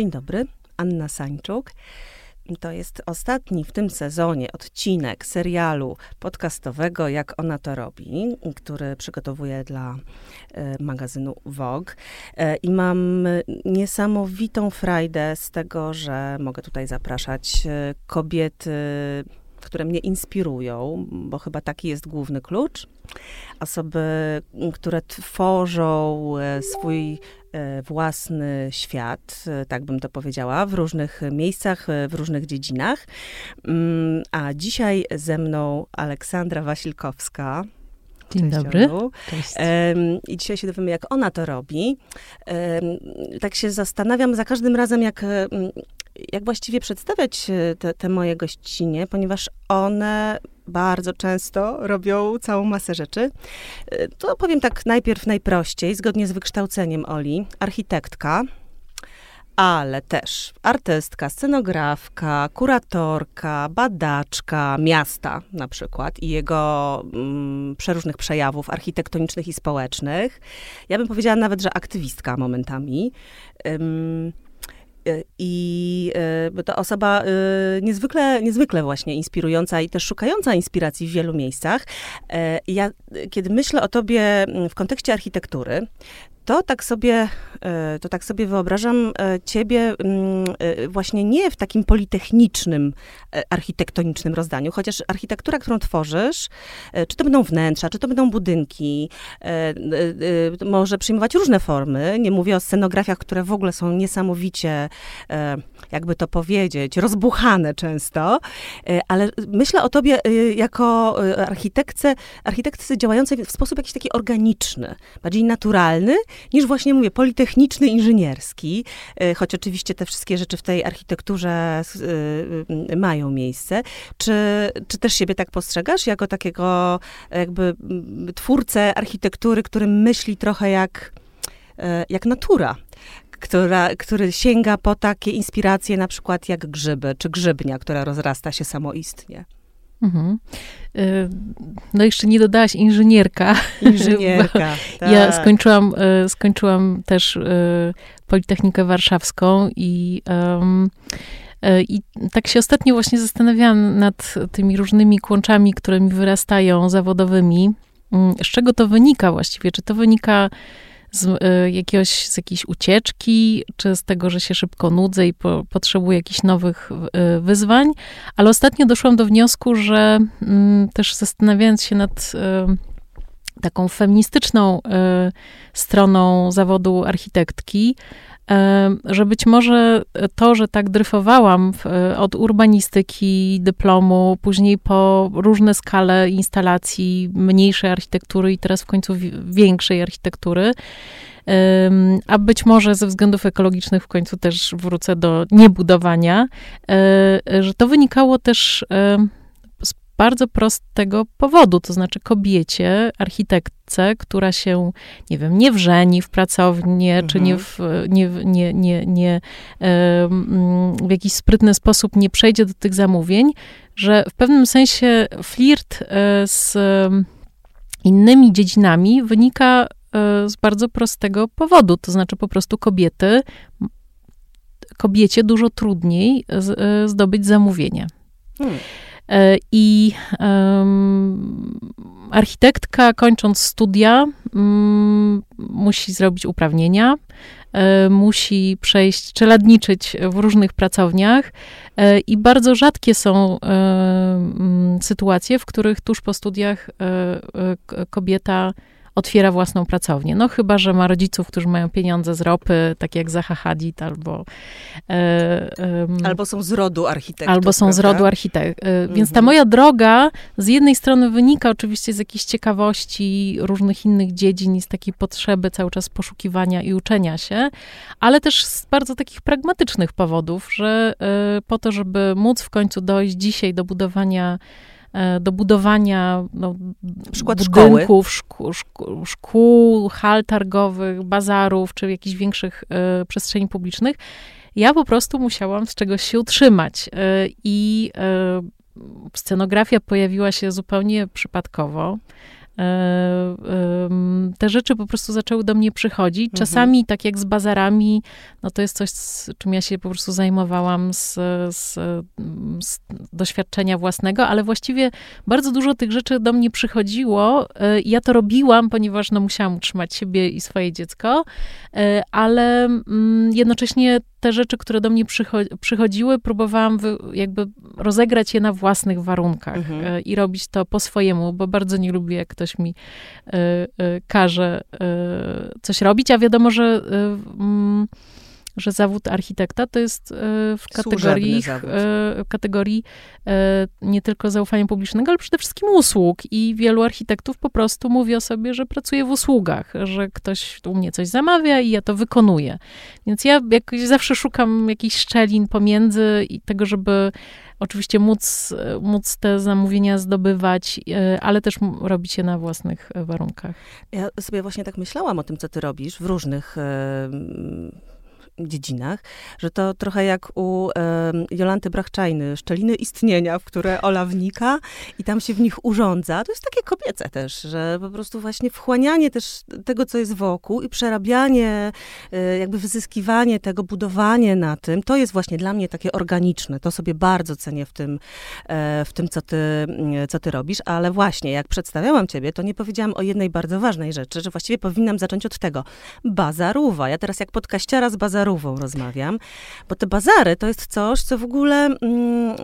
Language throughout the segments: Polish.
Dzień dobry, Anna Sańczuk. To jest ostatni w tym sezonie odcinek serialu podcastowego Jak ona to robi, który przygotowuję dla e, magazynu Vogue. E, I mam niesamowitą frajdę z tego, że mogę tutaj zapraszać e, kobiety, które mnie inspirują, bo chyba taki jest główny klucz. Osoby, które tworzą e, swój e, własny świat, e, tak bym to powiedziała, w różnych miejscach, w różnych dziedzinach. Mm, a dzisiaj ze mną Aleksandra Wasilkowska. Dzień Cześć, dobry. Cześć. I dzisiaj się dowiemy, jak ona to robi. Tak się zastanawiam za każdym razem, jak jak właściwie przedstawiać e, te, te moje gościnie, ponieważ one bardzo często robią całą masę rzeczy. E, to powiem tak najpierw najprościej, zgodnie z wykształceniem Oli, architektka, ale też artystka, scenografka, kuratorka, badaczka miasta na przykład i jego mm, przeróżnych przejawów architektonicznych i społecznych. Ja bym powiedziała nawet, że aktywistka momentami. I e, to osoba e, niezwykle, niezwykle właśnie inspirująca i też szukająca inspiracji w wielu miejscach. Ja, kiedy myślę o tobie mm, w kontekście architektury, to tak sobie, e, to tak sobie wyobrażam e, ciebie mm, e, właśnie nie w takim politechnicznym, architektonicznym rozdaniu, chociaż architektura, którą tworzysz, czy to będą wnętrza, czy to będą budynki, może przyjmować różne formy. Nie mówię o scenografiach, które w ogóle są niesamowicie, jakby to powiedzieć, rozbuchane często, ale myślę o tobie jako architektce, architektce działającej w sposób jakiś taki organiczny, bardziej naturalny, niż właśnie mówię, politechniczny, inżynierski, e, choć oczywiście te wszystkie rzeczy w tej architekturze e, mają miejsce. Czy, czy też siebie tak postrzegasz jako takiego jakby twórcę architektury, który myśli trochę jak, e, jak natura? która, który sięga po takie inspiracje na przykład jak grzyby, czy grzybnia, która rozrasta się samoistnie. Mhm. Y, no jeszcze nie dodałaś inżynierka. Inżynierka, tak. Ja skończyłam, y, skończyłam też y, Politechnikę Warszawską i i tak się ostatnio właśnie zastanawiałam nad tymi różnymi kłączami, które mi wyrastają zawodowymi. Mm, z czego to wynika właściwie? Czy to wynika z, y, jakiegoś, z jakiejś ucieczki, czy z tego, że się szybko nudzę i po, potrzebuję jakichś nowych y, wyzwań, ale ostatnio doszłam do wniosku, że y, też zastanawiając się nad y, taką feministyczną stroną zawodu architektki, że być może to, że tak dryfowałam od urbanistyki, dyplomu, później po różne skale instalacji mniejszej architektury i teraz w końcu większej architektury, a być może ze względów ekologicznych w końcu też wrócę do niebudowania, e, że to wynikało też bardzo prostego powodu, to znaczy kobiecie, architektce, która się, nie wiem, nie wrzeni w pracownię, mhm. czy nie w, nie, nie, nie, nie w jakiś sprytny sposób nie przejdzie do tych zamówień, że w pewnym sensie flirt e, z innymi dziedzinami wynika e, z bardzo prostego powodu, to znaczy po prostu kobiety, kobiecie dużo trudniej e, zdobyć zamówienie. Hmm. E, I architektka, kończąc studia, um, musi zrobić uprawnienia, um, musi przejść, czeladniczyć w różnych pracowniach e, i bardzo rzadkie są sytuacje, w których tuż po studiach kobieta otwiera własną pracownię. No chyba, że ma rodziców, którzy mają pieniądze z ropy, tak jak Zaha Hadid, albo... E, albo są z rodu architektów. Albo są prawda? z rodu architektów. E, mhm. Więc ta moja droga z jednej strony wynika oczywiście z jakiejś ciekawości różnych innych dziedzin i z takiej potrzeby cały czas poszukiwania i uczenia się, ale też z bardzo takich pragmatycznych powodów, że e, po to, żeby móc w końcu dojść dzisiaj do budowania E, do budowania no, budynków, szkół, szkół, szkół, hal targowych, bazarów, czy jakichś większych y, przestrzeni publicznych, ja po prostu musiałam z czegoś się utrzymać. Y, I y, scenografia pojawiła się zupełnie przypadkowo. Te rzeczy po prostu zaczęły do mnie przychodzić. Mhm. Czasami, tak jak z bazarami, no to jest coś, z czym ja się po prostu zajmowałam z, z, z doświadczenia własnego, ale właściwie bardzo dużo tych rzeczy do mnie przychodziło. E, Ja to robiłam, ponieważ no, musiałam utrzymać siebie i swoje dziecko, e, ale mm, jednocześnie te rzeczy, które do mnie przycho- przychodziły, próbowałam wy, jakby rozegrać je na własnych warunkach Mhm. e, i robić to po swojemu, bo bardzo nie lubię, jak ktoś mi e, e, każe e, coś robić, a wiadomo, że, mm, że zawód architekta to jest e, w kategorii, zawód. e, w kategorii e, nie tylko zaufania publicznego, ale przede wszystkim usług. I wielu architektów po prostu mówi o sobie, że pracuje w usługach, że ktoś u mnie coś zamawia i ja to wykonuję. Więc ja jakoś zawsze szukam jakichś szczelin pomiędzy i tego, żeby oczywiście móc, móc te zamówienia zdobywać, e, ale też robić je na własnych e, warunkach. Ja sobie właśnie tak myślałam o tym, co ty robisz w różnych e, dziedzinach, że to trochę jak u e, Jolanty Brachczajny, szczeliny istnienia, w które Ola wnika i tam się w nich urządza. To jest takie kobiece też, że po prostu właśnie wchłanianie też tego, co jest wokół i przerabianie, e, jakby wyzyskiwanie tego, budowanie na tym, to jest właśnie dla mnie takie organiczne. To sobie bardzo cenię w tym, e, w tym co, ty, mm, co ty robisz, ale właśnie jak przedstawiałam ciebie, to nie powiedziałam o jednej bardzo ważnej rzeczy, że właściwie powinnam zacząć od tego. Bazarówa. Ja teraz jak podkaściara z bazarówą rozmawiam, bo te bazary to jest coś, co w ogóle mm,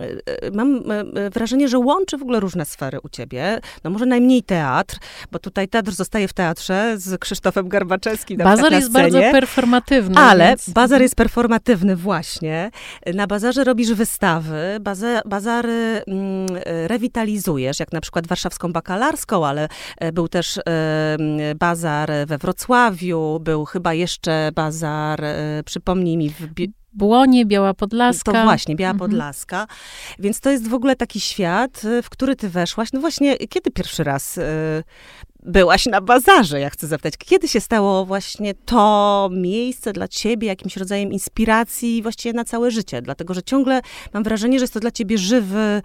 e, mam e, wrażenie, że łączy w ogóle różne sfery u ciebie. No może najmniej teatr, bo tutaj teatr zostaje w teatrze z Krzysztofem Garbaczewskim. na Bazar jest bardzo performatywny. Ale więc... bazar jest performatywny właśnie. Na bazarze robisz wystawy, baza, bazary mm, rewitalizujesz, jak na przykład warszawską bakalarską, ale e, był też e, mm, bazar we Wrocławiu, był chyba jeszcze bazar, e, przypomnij mi, w Bi- Błonie, Biała Podlaska. to właśnie, Biała Mhm. Podlaska. Więc to jest w ogóle taki świat, y, w który ty weszłaś. No właśnie, kiedy pierwszy raz y, byłaś na bazarze, ja chcę zapytać. Kiedy się stało właśnie to miejsce dla ciebie jakimś rodzajem inspiracji właściwie na całe życie? Dlatego, że ciągle mam wrażenie, że jest to dla ciebie żywy,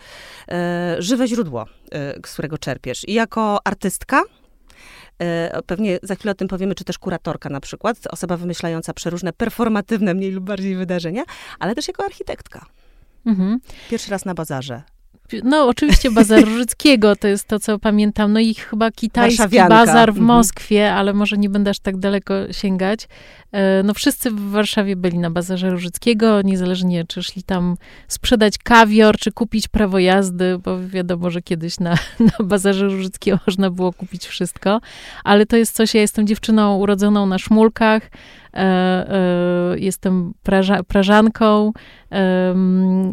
e, żywe źródło, e, z którego czerpiesz. I jako artystka, pewnie za chwilę o tym powiemy, czy też kuratorka na przykład, osoba wymyślająca przeróżne performatywne, mniej lub bardziej wydarzenia, ale też jako architektka. Mhm. Pierwszy raz na bazarze. No, oczywiście Bazar Różyckiego, to jest to, co pamiętam. No i chyba kitajski bazar w Mhm. Moskwie, ale może nie będę aż tak daleko sięgać. E, No wszyscy w Warszawie byli na Bazarze Różyckiego, niezależnie czy szli tam sprzedać kawior, czy kupić prawo jazdy, bo wiadomo, że kiedyś na, na Bazarze Różyckiego można było kupić wszystko. Ale to jest coś, ja jestem dziewczyną urodzoną na szmulkach, jestem praża, prażanką,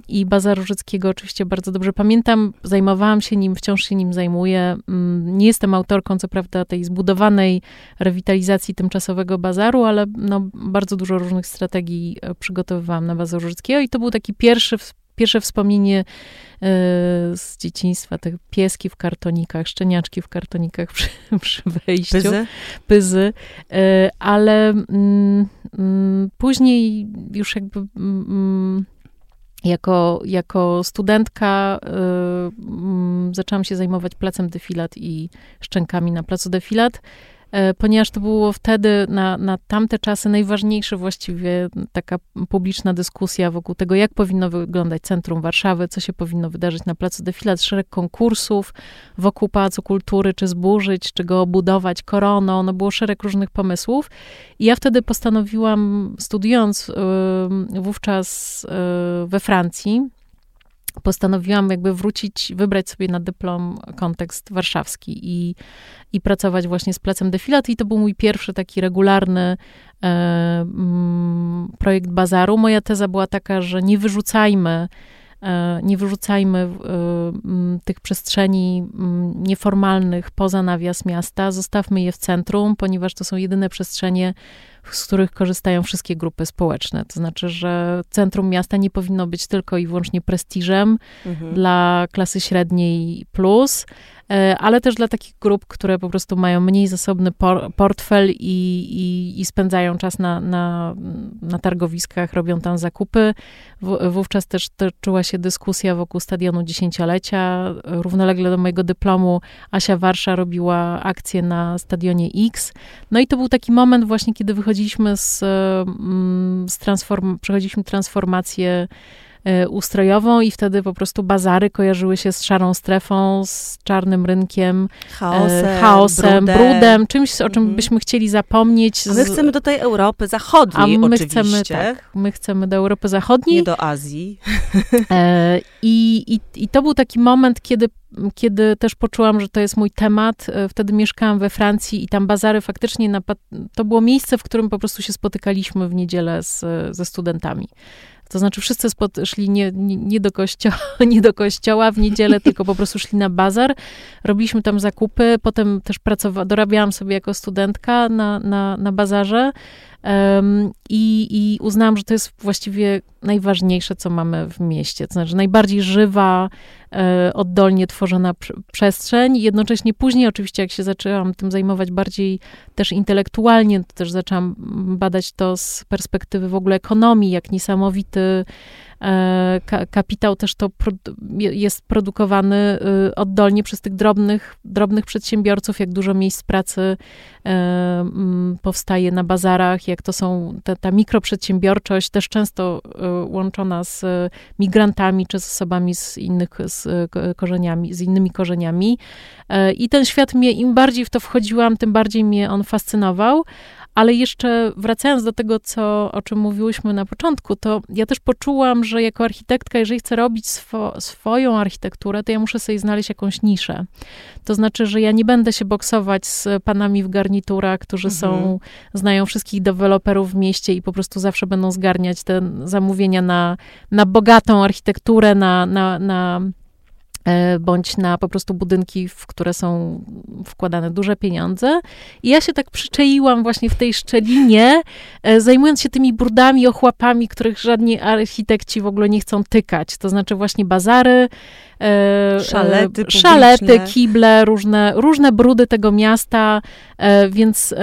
I Bazar Różyckiego oczywiście bardzo dobrze pamiętam. Zajmowałam się nim, wciąż się nim zajmuję. Mm, Nie jestem autorką, co prawda, tej zbudowanej rewitalizacji tymczasowego bazaru, ale no, bardzo dużo różnych strategii e, przygotowywałam na Bazar Różyckiego i to był taki pierwszy, pierwsze wspomnienie e, z dzieciństwa, te pieski w kartonikach, szczeniaczki w kartonikach przy, przy wejściu. Pyzy? pyzy, e, ale mm, mm, później już jakby mm, jako, jako studentka y, mm, zaczęłam się zajmować placem defilat i szczękami na placu defilat, e, ponieważ to było wtedy na, na tamte czasy najważniejsze właściwie taka publiczna dyskusja wokół tego, jak powinno wyglądać centrum Warszawy, co się powinno wydarzyć na placu defilat, szereg konkursów wokół Pałacu Kultury, czy zburzyć, czy go obudować koroną, no było szereg różnych pomysłów. I ja wtedy postanowiłam, studiując wówczas y, we Francji, postanowiłam jakby wrócić, wybrać sobie na dyplom kontekst warszawski i, i pracować właśnie z Placem Defilat i to był mój pierwszy taki regularny e, mm, projekt bazaru. Moja teza była taka, że nie wyrzucajmy e, nie wyrzucajmy e, m, tych przestrzeni m, nieformalnych poza nawias miasta, zostawmy je w centrum, ponieważ to są jedyne przestrzenie, z których korzystają wszystkie grupy społeczne. To znaczy, że centrum miasta nie powinno być tylko i wyłącznie prestiżem Mhm. dla klasy średniej plus, ale też dla takich grup, które po prostu mają mniej zasobny por, portfel i, i, i, spędzają czas na, na, na targowiskach, robią tam zakupy. W, wówczas też toczyła się dyskusja wokół stadionu dziesięciolecia. Równolegle do mojego dyplomu Asia Warsza robiła akcję na stadionie X. No i to był taki moment właśnie, kiedy wychodziliśmy z, mm, z transform, przechodziliśmy transformację E, ustrojową i wtedy po prostu bazary kojarzyły się z szarą strefą, z czarnym rynkiem, chaosem, e, chaosem brudem. brudem. czymś, o czym mhm. byśmy chcieli zapomnieć. A my chcemy do tej Europy Zachodniej A my oczywiście. chcemy, tak, my chcemy do Europy Zachodniej. Nie do Azji. E, i, i, I to był taki moment, kiedy kiedy też poczułam, że to jest mój temat, wtedy mieszkałam we Francji i tam bazary faktycznie, to było miejsce, w którym po prostu się spotykaliśmy w niedzielę z, ze studentami. To znaczy wszyscy szli nie, nie, nie, do kościoła, nie do kościoła w niedzielę, tylko po prostu szli na bazar. Robiliśmy tam zakupy, potem też pracowałam, dorabiałam sobie jako studentka na, na, na bazarze. I, I uznałam, że to jest właściwie najważniejsze, co mamy w mieście. To znaczy najbardziej żywa, e, oddolnie tworzona przestrzeń. Jednocześnie później, oczywiście, jak się zaczęłam tym zajmować bardziej też intelektualnie, to też zaczęłam badać to z perspektywy w ogóle ekonomii, jak niesamowity E, kapitał też to jest produkowany y, oddolnie przez tych drobnych, drobnych przedsiębiorców, jak dużo miejsc pracy e, powstaje na bazarach, jak to są te, ta mikroprzedsiębiorczość, też często y, łączona z migrantami czy z osobami z innych z korzeniami, z innymi korzeniami. E, I ten świat mnie, im bardziej w to wchodziłam, tym bardziej mnie on fascynował. Ale jeszcze wracając do tego, co, o czym mówiłyśmy na początku, to ja też poczułam, że jako architektka, jeżeli chcę robić swo, swoją architekturę, to ja muszę sobie znaleźć jakąś niszę. To znaczy, że ja nie będę się boksować z panami w garniturach, którzy mhm. są, znają wszystkich deweloperów w mieście i po prostu zawsze będą zgarniać te zamówienia na, na bogatą architekturę, na, na, na bądź na po prostu budynki, w które są wkładane duże pieniądze. I ja się tak przyczaiłam właśnie w tej szczelinie, e, zajmując się tymi brudami, ochłapami, których żadni architekci w ogóle nie chcą tykać. To znaczy właśnie bazary, e, szalety, szalety kible, różne, różne brudy tego miasta, więc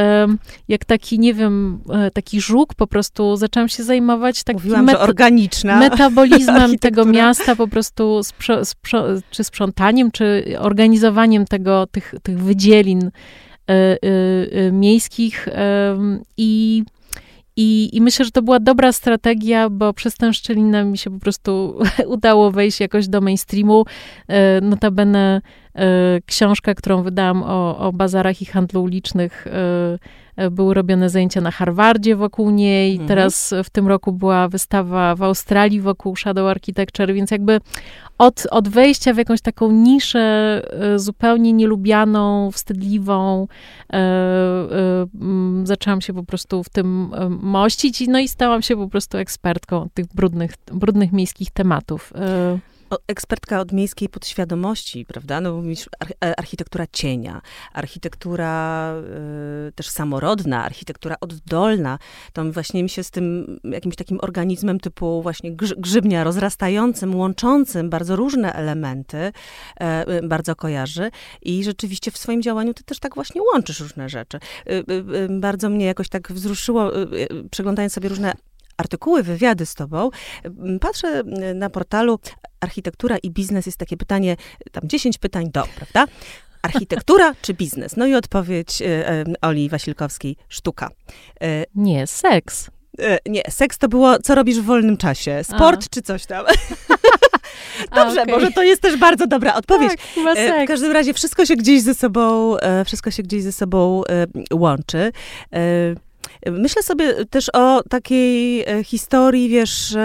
jak taki, nie wiem, taki żuk po prostu zaczęłam się zajmować takim Mówiłam, met- organiczna metabolizmem tego miasta, po prostu czy sprzątaniem, czy organizowaniem tego, tych, tych wydzielin miejskich. I i, I myślę, że to była dobra strategia, bo przez tę szczelinę mi się po prostu udało wejść jakoś do mainstreamu. Notabene książka, którą wydałam o, o bazarach i handlu ulicznych, były robione zajęcia na Harvardzie wokół niej. Mhm. Teraz w tym roku była wystawa w Australii wokół Shadow Architecture, więc jakby od, od wejścia w jakąś taką niszę e, zupełnie nielubianą, wstydliwą, e, e, zaczęłam się po prostu w tym mościć, no i stałam się po prostu ekspertką tych brudnych, brudnych miejskich tematów ekspertka od miejskiej podświadomości, prawda? No, e, architektura cienia, architektura y, też samorodna, architektura oddolna. To właśnie mi się z tym jakimś takim organizmem typu właśnie grzybnia rozrastającym, łączącym bardzo różne elementy y, bardzo kojarzy i rzeczywiście w swoim działaniu ty też tak właśnie łączysz różne rzeczy. Y, bardzo mnie jakoś tak wzruszyło, przeglądając sobie różne artykuły, wywiady z tobą, patrzę na portalu Architektura i biznes, jest takie pytanie, tam 10 pytań do, prawda? Architektura czy biznes? No i odpowiedź y, y, Oli Wasilkowskiej, sztuka. Y, nie, seks. Nie, seks to było, co robisz w wolnym czasie? Sport A. czy coś tam? Dobrze, A, okay. może to jest też bardzo dobra odpowiedź. Tak. W każdym razie wszystko się gdzieś ze sobą, wszystko się gdzieś ze sobą łączy. Myślę sobie też o takiej e, historii, wiesz,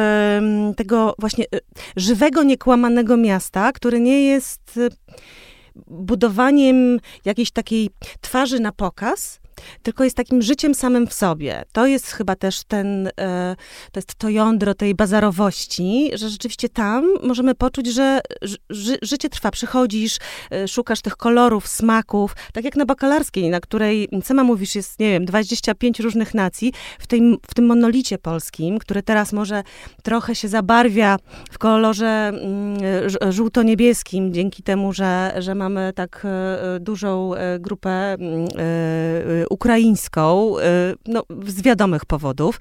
tego właśnie e, żywego, niekłamanego miasta, które nie jest e, budowaniem jakiejś takiej twarzy na pokaz, tylko jest takim życiem samym w sobie. To jest chyba też ten, e, to jest to jądro tej bazarowości, że rzeczywiście tam możemy poczuć, że ży, życie trwa. Przychodzisz, e, szukasz tych kolorów, smaków, tak jak na bakalarskiej, na której, sama mówisz, jest, nie wiem, 25 różnych nacji, w tym, w tym monolicie polskim, który teraz może trochę się zabarwia w kolorze mm, żółto-niebieskim, dzięki temu, że, że mamy tak e, dużą grupę mm, ukraińską, no, z wiadomych powodów.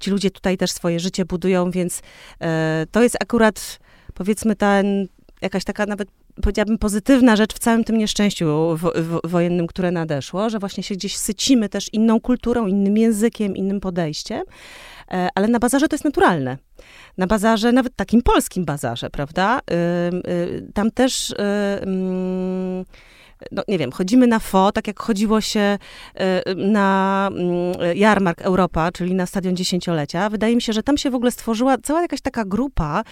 Ci ludzie tutaj też swoje życie budują, więc e, to jest akurat, powiedzmy, ten, jakaś taka nawet powiedziałabym, pozytywna rzecz w całym tym nieszczęściu wo wo wojennym, które nadeszło, że właśnie się gdzieś sycimy też inną kulturą, innym językiem, innym podejściem, e, ale na bazarze to jest naturalne. Na bazarze, nawet takim polskim bazarze, prawda? Y, y, tam też y, mm, no nie wiem, chodzimy na FO, tak jak chodziło się y, na mm, jarmark Europa, czyli na stadion dziesięciolecia. Wydaje mi się, że tam się w ogóle stworzyła cała jakaś taka grupa,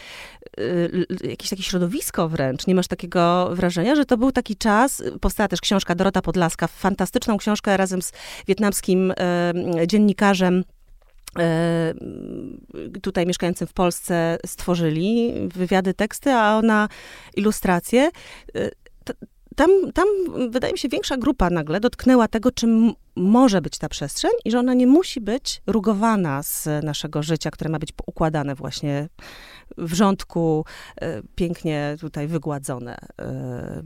y, jakieś takie środowisko wręcz. Nie masz takiego wrażenia, że to był taki czas, powstała też książka Dorota Podlaska, fantastyczną książkę razem z wietnamskim y, dziennikarzem, tutaj mieszkającym w Polsce stworzyli wywiady, teksty, a ona ilustracje tam, tam, wydaje mi się, większa grupa nagle dotknęła tego, czym może być ta przestrzeń i że ona nie musi być rugowana z naszego życia, które ma być układane właśnie w rządku, e, pięknie tutaj wygładzone. E,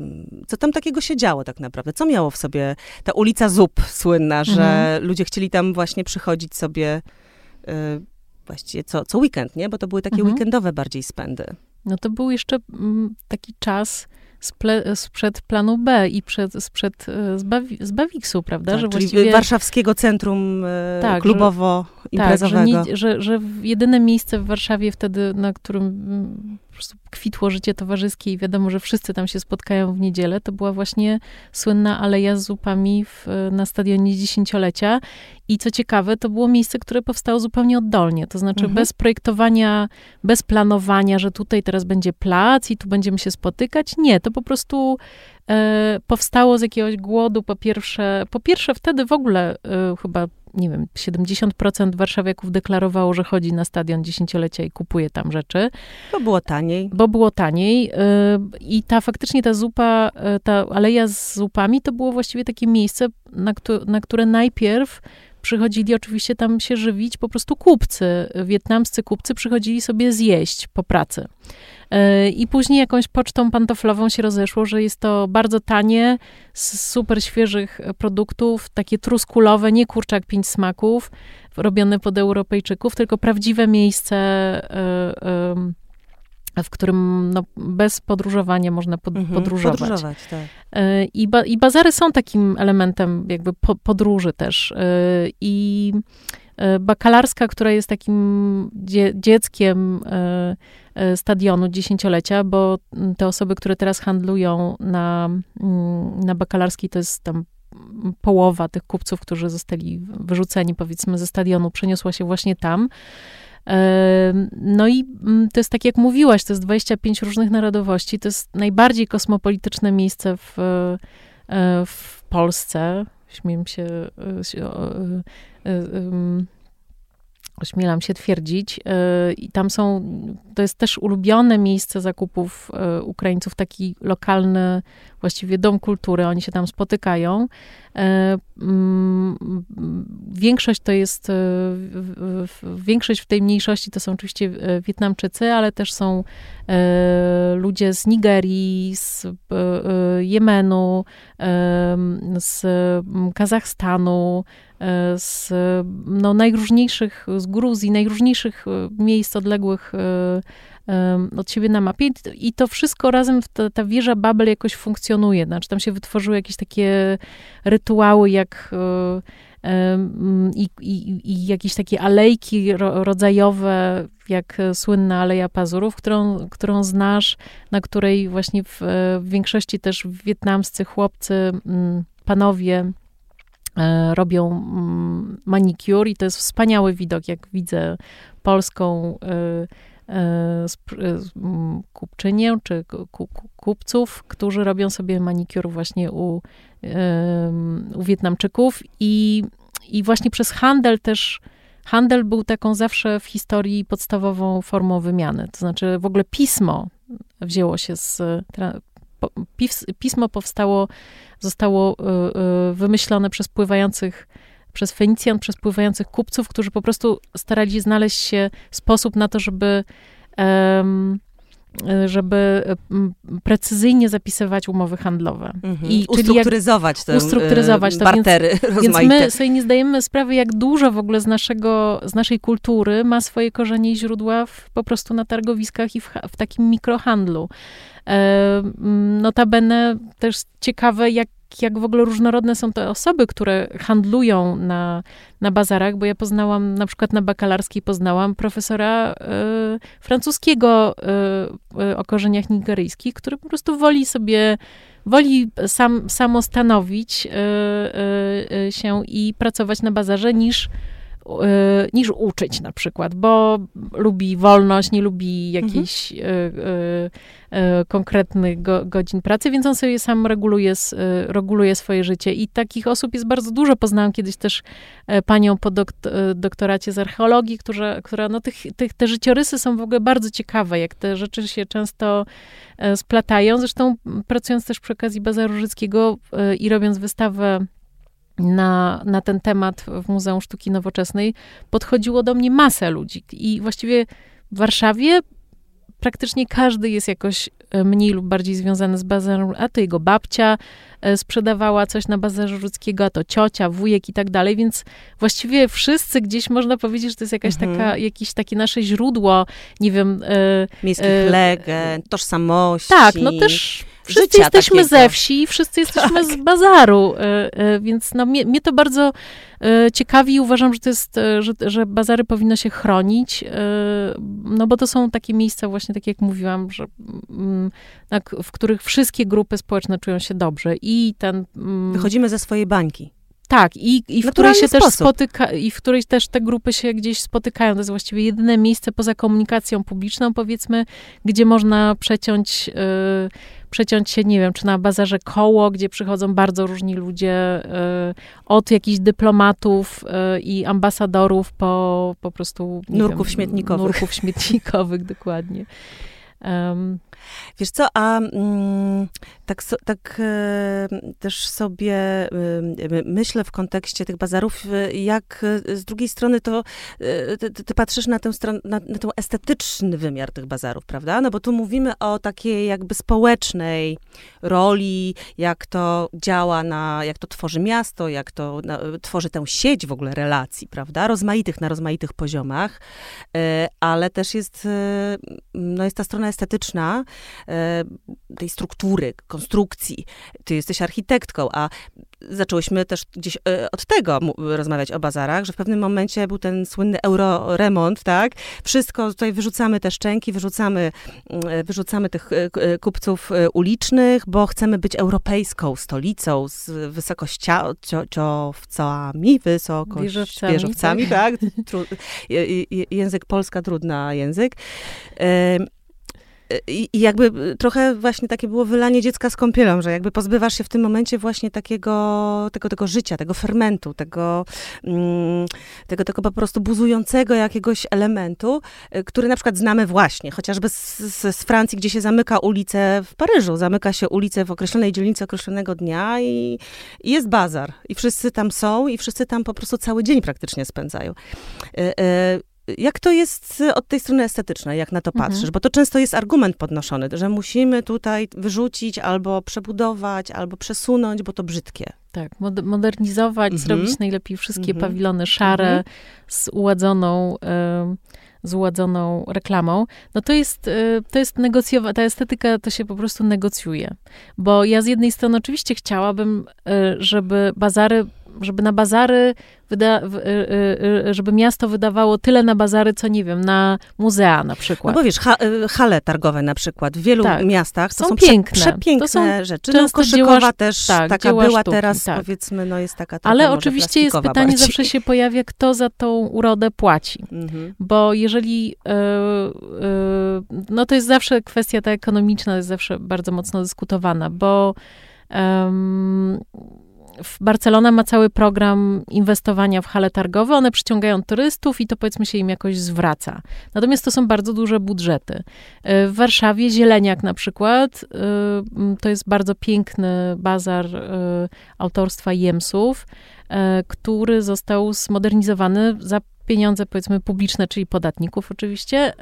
co tam takiego się działo tak naprawdę? Co miało w sobie ta ulica Zup słynna, że mhm. ludzie chcieli tam właśnie przychodzić sobie e, właściwie co, co weekend, nie? Bo to były takie mhm. weekendowe bardziej spędy. No to był jeszcze mm, taki czas sple, sprzed planu B i przed, sprzed e, z, Bawiksu, prawda? Tak, że czyli właściwie, warszawskiego centrum e, tak, klubowo-imprezowego. Tak, że, że, że jedyne miejsce w Warszawie wtedy, na którym mm, po prostu kwitło życie towarzyskie i wiadomo, że wszyscy tam się spotkają w niedzielę, to była właśnie słynna Aleja z zupami w, na stadionie dziesięciolecia. I co ciekawe, to było miejsce, które powstało zupełnie oddolnie, to znaczy mhm. bez projektowania, bez planowania, że tutaj teraz będzie plac i tu będziemy się spotykać. Nie, to po prostu e, powstało z jakiegoś głodu, po pierwsze, po pierwsze wtedy w ogóle e, chyba nie wiem, 70% warszawiaków deklarowało, że chodzi na stadion dziesięciolecia i kupuje tam rzeczy. Bo było taniej. Bo było taniej. Y, I ta faktycznie ta zupa, y, ta aleja z zupami, to było właściwie takie miejsce, na, na które najpierw przychodzili oczywiście tam się żywić po prostu kupcy. Wietnamscy kupcy przychodzili sobie zjeść po pracy. E, I później jakąś pocztą pantoflową się rozeszło, że jest to bardzo tanie, z super świeżych produktów, takie truskulowe, nie kurczak pięć smaków, robione pod Europejczyków, tylko prawdziwe miejsce, e, w którym no, bez podróżowania można pod, mhm, podróżować. podróżować tak. E, I, ba, I bazary są takim elementem jakby po, podróży też. I bakalarska, która jest takim dzie, dzieckiem stadionu dziesięciolecia, bo te osoby, które teraz handlują na, mm, na bakalarskiej, to jest tam połowa tych kupców, którzy zostali wyrzuceni, powiedzmy, ze stadionu, przeniosła się właśnie tam. E, no i mm, to jest tak, jak mówiłaś, to jest 25 różnych narodowości. To jest najbardziej kosmopolityczne miejsce w, e, w Polsce. Śmiem się ośmielam się twierdzić. Y, I tam są, to jest też ulubione miejsce zakupów y, Ukraińców, taki lokalny właściwie dom kultury, oni się tam spotykają. E, mm, większość to jest, większość w tej mniejszości to są oczywiście Wietnamczycy, ale też są ludzie z Nigerii, z Jemenu, z Kazachstanu, z no, najróżniejszych, z Gruzji, najróżniejszych miejsc odległych od siebie na mapie. I to wszystko razem, ta, ta wieża Babel jakoś funkcjonuje, znaczy tam się wytworzyły jakieś takie rytuały, jak i, i, i jakieś takie alejki rodzajowe, jak słynna Aleja Pazurów, którą, którą znasz, na której właśnie w, w większości też wietnamscy chłopcy, panowie e, robią mm, manicure i to jest wspaniały widok, jak widzę polską e, kupczynię czy kupców, którzy robią sobie manikur właśnie u, u Wietnamczyków i, i właśnie przez handel też handel był taką zawsze w historii podstawową formą wymiany. To znaczy w ogóle pismo wzięło się z. Pismo powstało, zostało y, y, wymyślone przez pływających, przez Fenicjan, przez pływających kupców, którzy po prostu starali znaleźć się sposób na to, żeby um, żeby precyzyjnie zapisywać umowy handlowe. Mhm. I, ustrukturyzować te ustrukturyzować to, bartery więc, więc my sobie nie zdajemy sprawy, jak dużo w ogóle z, naszego, z naszej kultury ma swoje korzenie i źródła w, po prostu na targowiskach i w, w takim mikrohandlu. E, notabene też ciekawe, jak jak w ogóle różnorodne są te osoby, które handlują na, na bazarach, bo ja poznałam, na przykład na bakalarskiej poznałam profesora y, francuskiego y, y, o korzeniach nigeryjskich, który po prostu woli sobie, woli sam, samo stanowić się i pracować na bazarze niż Y, niż uczyć na przykład, bo lubi wolność, nie lubi jakichś mhm. Y, y, konkretnych go, godzin pracy, więc on sobie sam reguluje, reguluje swoje życie. I takich osób jest bardzo dużo. Poznałam kiedyś też e, panią po doktoracie z archeologii, która, która no tych, tych, te życiorysy są w ogóle bardzo ciekawe, jak te rzeczy się często e, splatają. Zresztą pracując też przy okazji Bazaru Życkiego e, i robiąc wystawę na, na ten temat w Muzeum Sztuki Nowoczesnej podchodziło do mnie masę ludzi. I właściwie w Warszawie praktycznie każdy jest jakoś e, mniej lub bardziej związany z bazarem, a to jego babcia e, sprzedawała coś na bazarze ludzkiego, a to ciocia, wujek i tak dalej, więc właściwie wszyscy gdzieś można powiedzieć, że to jest jakaś mhm. taka, jakieś takie nasze źródło, nie wiem... E, Miejskich e, legend, tożsamości. Tak, no też Wszyscy jesteśmy takiego. ze wsi, wszyscy jesteśmy tak. z bazaru, e, e, więc no, mnie, mnie to bardzo e, ciekawi i uważam, że to jest, że, że bazary powinno się chronić, no bo to są takie miejsca właśnie, tak jak mówiłam, że, mm, w których wszystkie grupy społeczne czują się dobrze i ten... Mm, Wychodzimy ze swojej bańki. Tak, i, i w której się sposób. też spotyka, i w której też te grupy się gdzieś spotykają. To jest właściwie jedyne miejsce poza komunikacją publiczną, powiedzmy, gdzie można przeciąć, y, przeciąć się, nie wiem, czy na bazarze koło, gdzie przychodzą bardzo różni ludzie, y, od jakichś dyplomatów y, i ambasadorów po po prostu. Nurków wiem, śmietnikowych. Nurków śmietnikowych, dokładnie. Um, Wiesz co, a mm, tak, tak e, też sobie y, myślę w kontekście tych bazarów, y, jak z drugiej strony to ty, ty patrzysz na, tę stron, na, na ten estetyczny wymiar tych bazarów, prawda? No bo tu mówimy o takiej jakby społecznej roli, jak to działa na, jak to tworzy miasto, jak to na, tworzy tę sieć w ogóle relacji, prawda? Rozmaitych na rozmaitych poziomach, ale też jest, no jest ta strona estetyczna, E, tej struktury, konstrukcji. Ty jesteś architektką, a zaczęłyśmy też gdzieś e, od tego rozmawiać o bazarach, że w pewnym momencie był ten słynny euroremont, tak? Wszystko, tutaj wyrzucamy te szczęki, wyrzucamy, mm, wyrzucamy tych e, kupców ulicznych, bo chcemy być europejską stolicą z wysokościowcami, wysokość, wieżowcami, wieżowcami tak? tak? język Polska, trudna język. I, jakby trochę właśnie takie było wylanie dziecka z kąpielą, że jakby pozbywasz się w tym momencie właśnie takiego, tego, tego życia, tego fermentu, tego, mm, tego, tego po prostu buzującego jakiegoś elementu, y, który na przykład znamy właśnie, chociażby z, z, Francji, gdzie się zamyka ulicę w Paryżu, zamyka się ulicę w określonej dzielnicy określonego dnia i, i jest bazar. I wszyscy tam są i wszyscy tam po prostu cały dzień praktycznie spędzają. Y, y, jak to jest od tej strony estetycznej, jak na to mhm. patrzysz? Bo to często jest argument podnoszony, że musimy tutaj wyrzucić albo przebudować, albo przesunąć, bo to brzydkie. Tak, modernizować, mhm. zrobić najlepiej wszystkie mhm. pawilony szare mhm. z uładzoną, z uładzoną reklamą. No to jest, e, to jest negocjowa, ta estetyka to się po prostu negocjuje. Bo ja z jednej strony oczywiście chciałabym, e, żeby bazary żeby na bazary, wyda, y, y, żeby miasto wydawało tyle na bazary, co nie wiem, na muzea na przykład. No bo wiesz, ha, hale targowe na przykład w wielu tak. miastach to są, są piękne. Prze, przepiękne to są rzeczy. No, koszykowa dzieła, też tak, taka była sztuki, teraz, tak. powiedzmy, no jest taka Ale oczywiście jest pytanie, bardziej. zawsze się pojawia, kto za tą urodę płaci. Mhm. Bo jeżeli, no to jest zawsze kwestia ta ekonomiczna, jest zawsze bardzo mocno dyskutowana, bo um, Barcelona ma cały program inwestowania w hale targowe, one przyciągają turystów i to powiedzmy się im jakoś zwraca. Natomiast to są bardzo duże budżety. E, w Warszawie Zieleniak na przykład, e, to jest bardzo piękny bazar e, autorstwa Jemsów, który został zmodernizowany za pieniądze, powiedzmy, publiczne, czyli podatników oczywiście,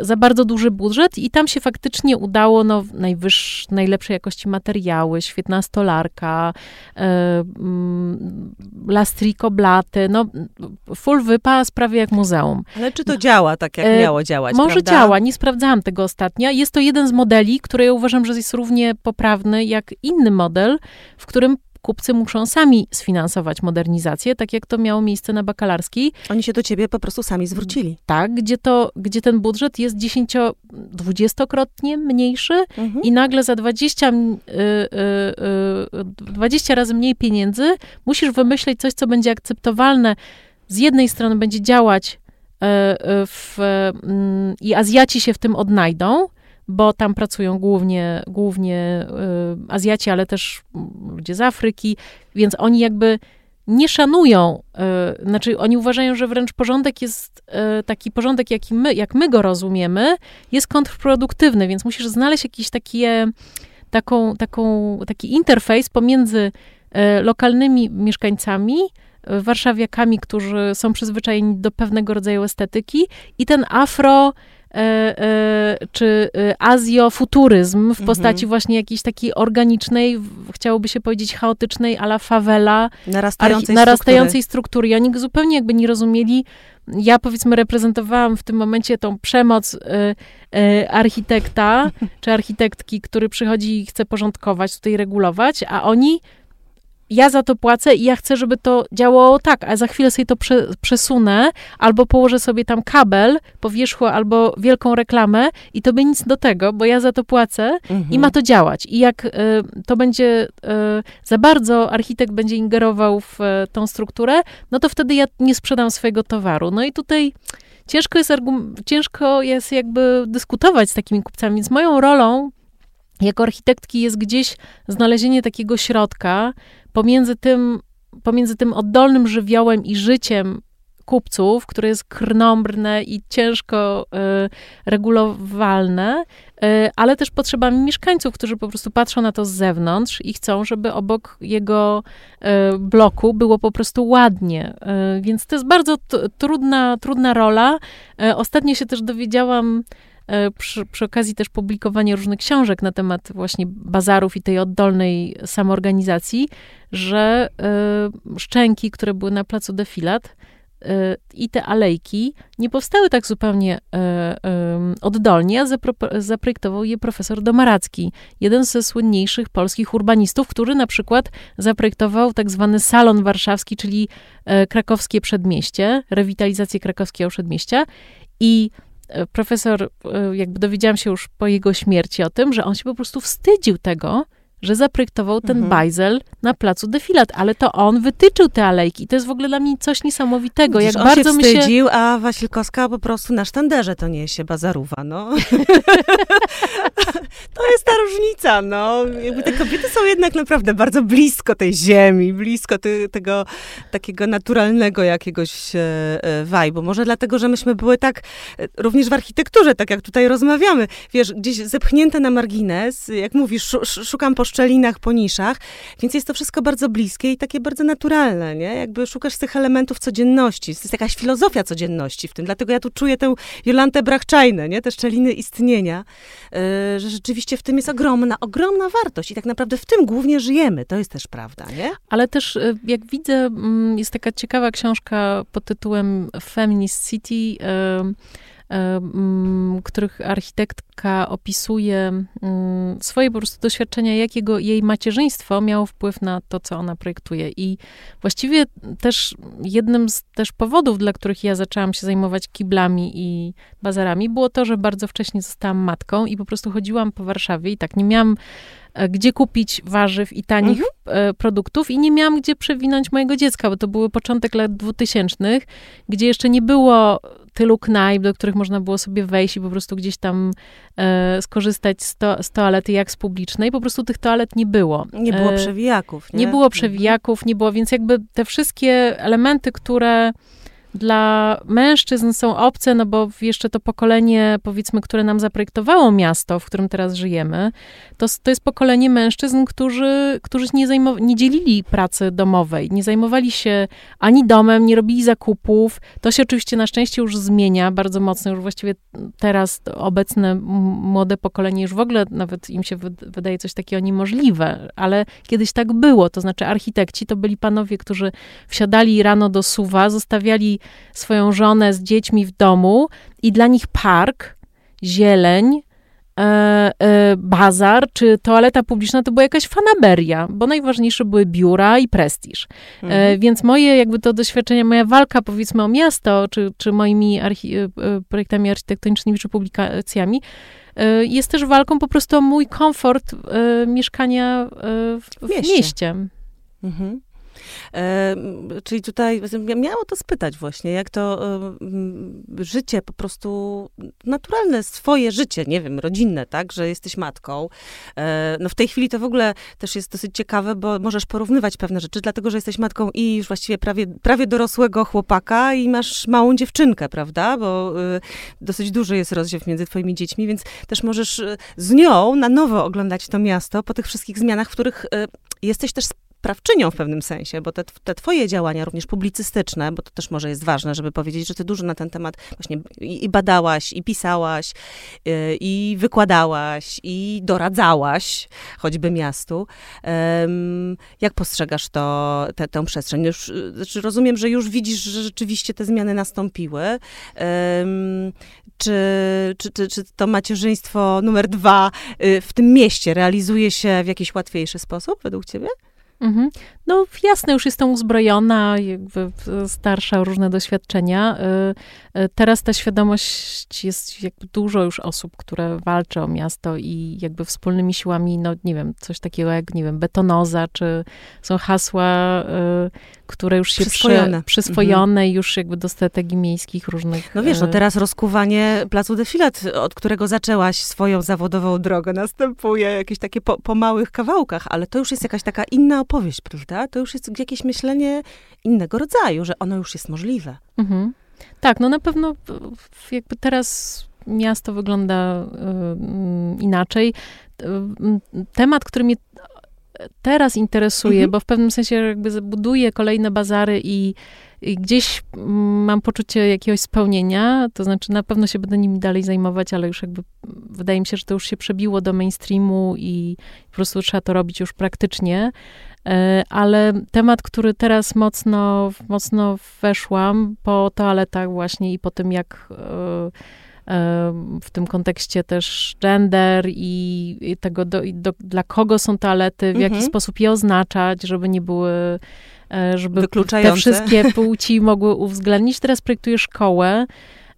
za bardzo duży budżet i tam się faktycznie udało no, najwyższ, najlepszej jakości materiały, świetna stolarka, e, mm, lastriko blaty, no full wypa prawie jak muzeum. Ale czy to działa tak, jak e, miało działać, Może prawda? działa, nie sprawdzałam tego ostatnio. Jest to jeden z modeli, który ja uważam, że jest równie poprawny jak inny model, w którym kupcy muszą sami sfinansować modernizację, tak jak to miało miejsce na bakalarskiej. Oni się do ciebie po prostu sami zwrócili. Tak, gdzie, to, gdzie ten budżet jest 10-20-krotnie mniejszy mhm. i nagle za 20, y, y, y, 20 razy mniej pieniędzy musisz wymyśleć coś, co będzie akceptowalne. Z jednej strony będzie działać w, mm, i Azjaci się w tym odnajdą, bo tam pracują głównie, głównie y, Azjaci, ale też ludzie z Afryki, więc oni jakby nie szanują, y, znaczy oni uważają, że wręcz porządek jest y, taki porządek, jaki my, jak my go rozumiemy, jest kontrproduktywny, więc musisz znaleźć jakiś taki, taką, taką, taki interfejs pomiędzy y, lokalnymi mieszkańcami, y, warszawiakami, którzy są przyzwyczajeni do pewnego rodzaju estetyki i ten afro E, e, czy e, azjofuturyzm w mhm. postaci mhm. właśnie jakiejś takiej organicznej, chciałoby się powiedzieć chaotycznej, ala favela, narastającej, narastającej struktury. struktury. I oni zupełnie jakby nie rozumieli, ja powiedzmy reprezentowałam w tym momencie tą przemoc y, y, architekta czy architektki, który przychodzi i chce porządkować, tutaj regulować, a oni ja za to płacę i ja chcę, żeby to działało tak, a za chwilę sobie to prze, przesunę, albo położę sobie tam kabel po wierzchu, albo wielką reklamę i to by nic do tego, bo ja za to płacę mhm. i ma to działać. I jak y, to będzie y, za bardzo architekt będzie ingerował w y, tą strukturę, no to wtedy ja nie sprzedam swojego towaru. No i tutaj ciężko jest, ciężko jest jakby dyskutować z takimi kupcami, więc moją rolą jako architektki jest gdzieś znalezienie takiego środka pomiędzy tym, pomiędzy tym oddolnym żywiołem i życiem kupców, które jest krnąbrne i ciężko y, regulowalne, y, ale też potrzebami mieszkańców, którzy po prostu patrzą na to z zewnątrz i chcą, żeby obok jego y, bloku było po prostu ładnie. Y, więc to jest bardzo trudna, trudna rola. Y, ostatnio się też dowiedziałam, przy, przy, okazji też publikowania różnych książek na temat właśnie bazarów i tej oddolnej samoorganizacji, że y, szczęki, które były na placu Defilat, y, i te alejki nie powstały tak zupełnie oddolnie, a zapro, zaprojektował je profesor Domaracki, jeden ze słynniejszych polskich urbanistów, który na przykład zaprojektował tak zwany salon warszawski, czyli krakowskie przedmieście, rewitalizację krakowskiego przedmieścia i E, profesor, e, jakby dowiedziałam się już po jego śmierci o tym, że on się po prostu wstydził tego, że zaprojektował ten mhm. bajzel na placu Defilat, ale to on wytyczył te alejki. To jest w ogóle dla mnie coś niesamowitego. Widzisz, jak on bardzo się wstydził, się... a Wasilkowska po prostu na sztanderze to niesie bazaruwa, no. to jest ta różnica, no. Jakby te kobiety są jednak naprawdę bardzo blisko tej ziemi, blisko ty, tego takiego naturalnego jakiegoś e, e, vibe'u. Może dlatego, że myśmy były tak, e, również w architekturze, tak jak tutaj rozmawiamy, wiesz, gdzieś zepchnięte na margines, jak mówisz, szukam po szczelinach, po niszach, więc jest to wszystko bardzo bliskie i takie bardzo naturalne, nie? Jakby szukasz tych elementów codzienności. To jest jakaś filozofia codzienności w tym, dlatego ja tu czuję tę Jolantę Brachczajnę, nie? Te szczeliny istnienia, yy, że rzeczywiście w tym jest ogromna, ogromna wartość i tak naprawdę w tym głównie żyjemy. To jest też prawda, nie? Ale też, y, jak widzę, mm, jest taka ciekawa książka pod tytułem Feminist City, yy, których architektka opisuje swoje po prostu doświadczenia, jakiego jej macierzyństwo miało wpływ na to, co ona projektuje. I właściwie też jednym z też powodów, dla których ja zaczęłam się zajmować kiblami i bazarami, było to, że bardzo wcześnie zostałam matką i po prostu chodziłam po Warszawie i tak nie miałam gdzie kupić warzyw i tanich mhm. E, produktów i nie miałam gdzie przewinąć mojego dziecka, bo to były początek lat dwutysięcznych, gdzie jeszcze nie było tylu knajp, do których można było sobie wejść i po prostu gdzieś tam e, skorzystać z, to, z toalety jak z publicznej. Po prostu tych toalet nie było. Nie było e, przewijaków. Nie? nie było przewijaków, nie było, więc jakby te wszystkie elementy, które dla mężczyzn są obce, no bo jeszcze to pokolenie, powiedzmy, które nam zaprojektowało miasto, w którym teraz żyjemy, to, to jest pokolenie mężczyzn, którzy, którzy nie, zajmow- nie dzielili pracy domowej, nie zajmowali się ani domem, nie robili zakupów. To się oczywiście na szczęście już zmienia bardzo mocno, już właściwie teraz obecne młode pokolenie już w ogóle nawet im się wydaje coś takiego niemożliwe, ale kiedyś tak było, to znaczy architekci to byli panowie, którzy wsiadali rano do suwa, zostawiali swoją żonę z dziećmi w domu i dla nich park, zieleń, e, e, bazar czy toaleta publiczna to była jakaś fanaberia, bo najważniejsze były biura i prestiż. E, mhm. więc moje jakby to doświadczenie, moja walka powiedzmy o miasto, czy, czy moimi archi projektami architektonicznymi, czy publikacjami, jest też walką po prostu o mój komfort mieszkania w, w mieście. mieście. Mhm. E, czyli tutaj miało to spytać właśnie, jak to e, życie po prostu naturalne, swoje życie, nie wiem, rodzinne, tak, że jesteś matką. E, no w tej chwili to w ogóle też jest dosyć ciekawe, bo możesz porównywać pewne rzeczy, dlatego, że jesteś matką i już właściwie prawie, prawie dorosłego chłopaka i masz małą dziewczynkę, prawda, bo e, dosyć duży jest rozdziew między twoimi dziećmi, więc też możesz e, z nią na nowo oglądać to miasto po tych wszystkich zmianach, w których e, jesteś też sprawczynią w pewnym sensie, bo te, te twoje działania, również publicystyczne, bo to też może jest ważne, żeby powiedzieć, że ty dużo na ten temat właśnie i, i badałaś, i pisałaś, y, i wykładałaś, i doradzałaś choćby miastu. jak postrzegasz to, te, tę przestrzeń? Już, znaczy rozumiem, że już widzisz, że rzeczywiście te zmiany nastąpiły. czy, czy, czy, czy to macierzyństwo numer dwa y, w tym mieście realizuje się w jakiś łatwiejszy sposób według ciebie? Mhm. No jasne, już jestem uzbrojona, jakby starsza, różne doświadczenia. Y, y, teraz ta świadomość jest jakby dużo już osób, które walczą o miasto i jakby wspólnymi siłami, no nie wiem, coś takiego jak, nie wiem, betonoza, czy są hasła, y, które już się przyswojone, przy, przyswojone mhm. już jakby do strategii miejskich różnych. No wiesz, no teraz rozkuwanie Placu Defilat, od którego zaczęłaś swoją zawodową drogę, następuje jakieś takie po, po małych kawałkach, ale to już jest jakaś taka inna opowieść, prawda? To już jest jakieś myślenie innego rodzaju, że ono już jest możliwe. Mhm. Tak, no na pewno jakby teraz miasto wygląda y, inaczej. Temat, który mnie teraz interesuje, mhm. bo w pewnym sensie jakby buduję kolejne bazary i, i, gdzieś mam poczucie jakiegoś spełnienia, to znaczy na pewno się będę nimi dalej zajmować, ale już jakby wydaje mi się, że to już się przebiło do mainstreamu i po prostu trzeba to robić już praktycznie. E, ale temat, który teraz mocno, mocno weszłam po toaletach właśnie i po tym, jak e, w tym kontekście też gender i, tego, do, do, dla kogo są toalety, w mhm. jaki sposób je oznaczać, żeby nie były e, żeby te wszystkie płci mogły uwzględnić. Teraz projektuję szkołę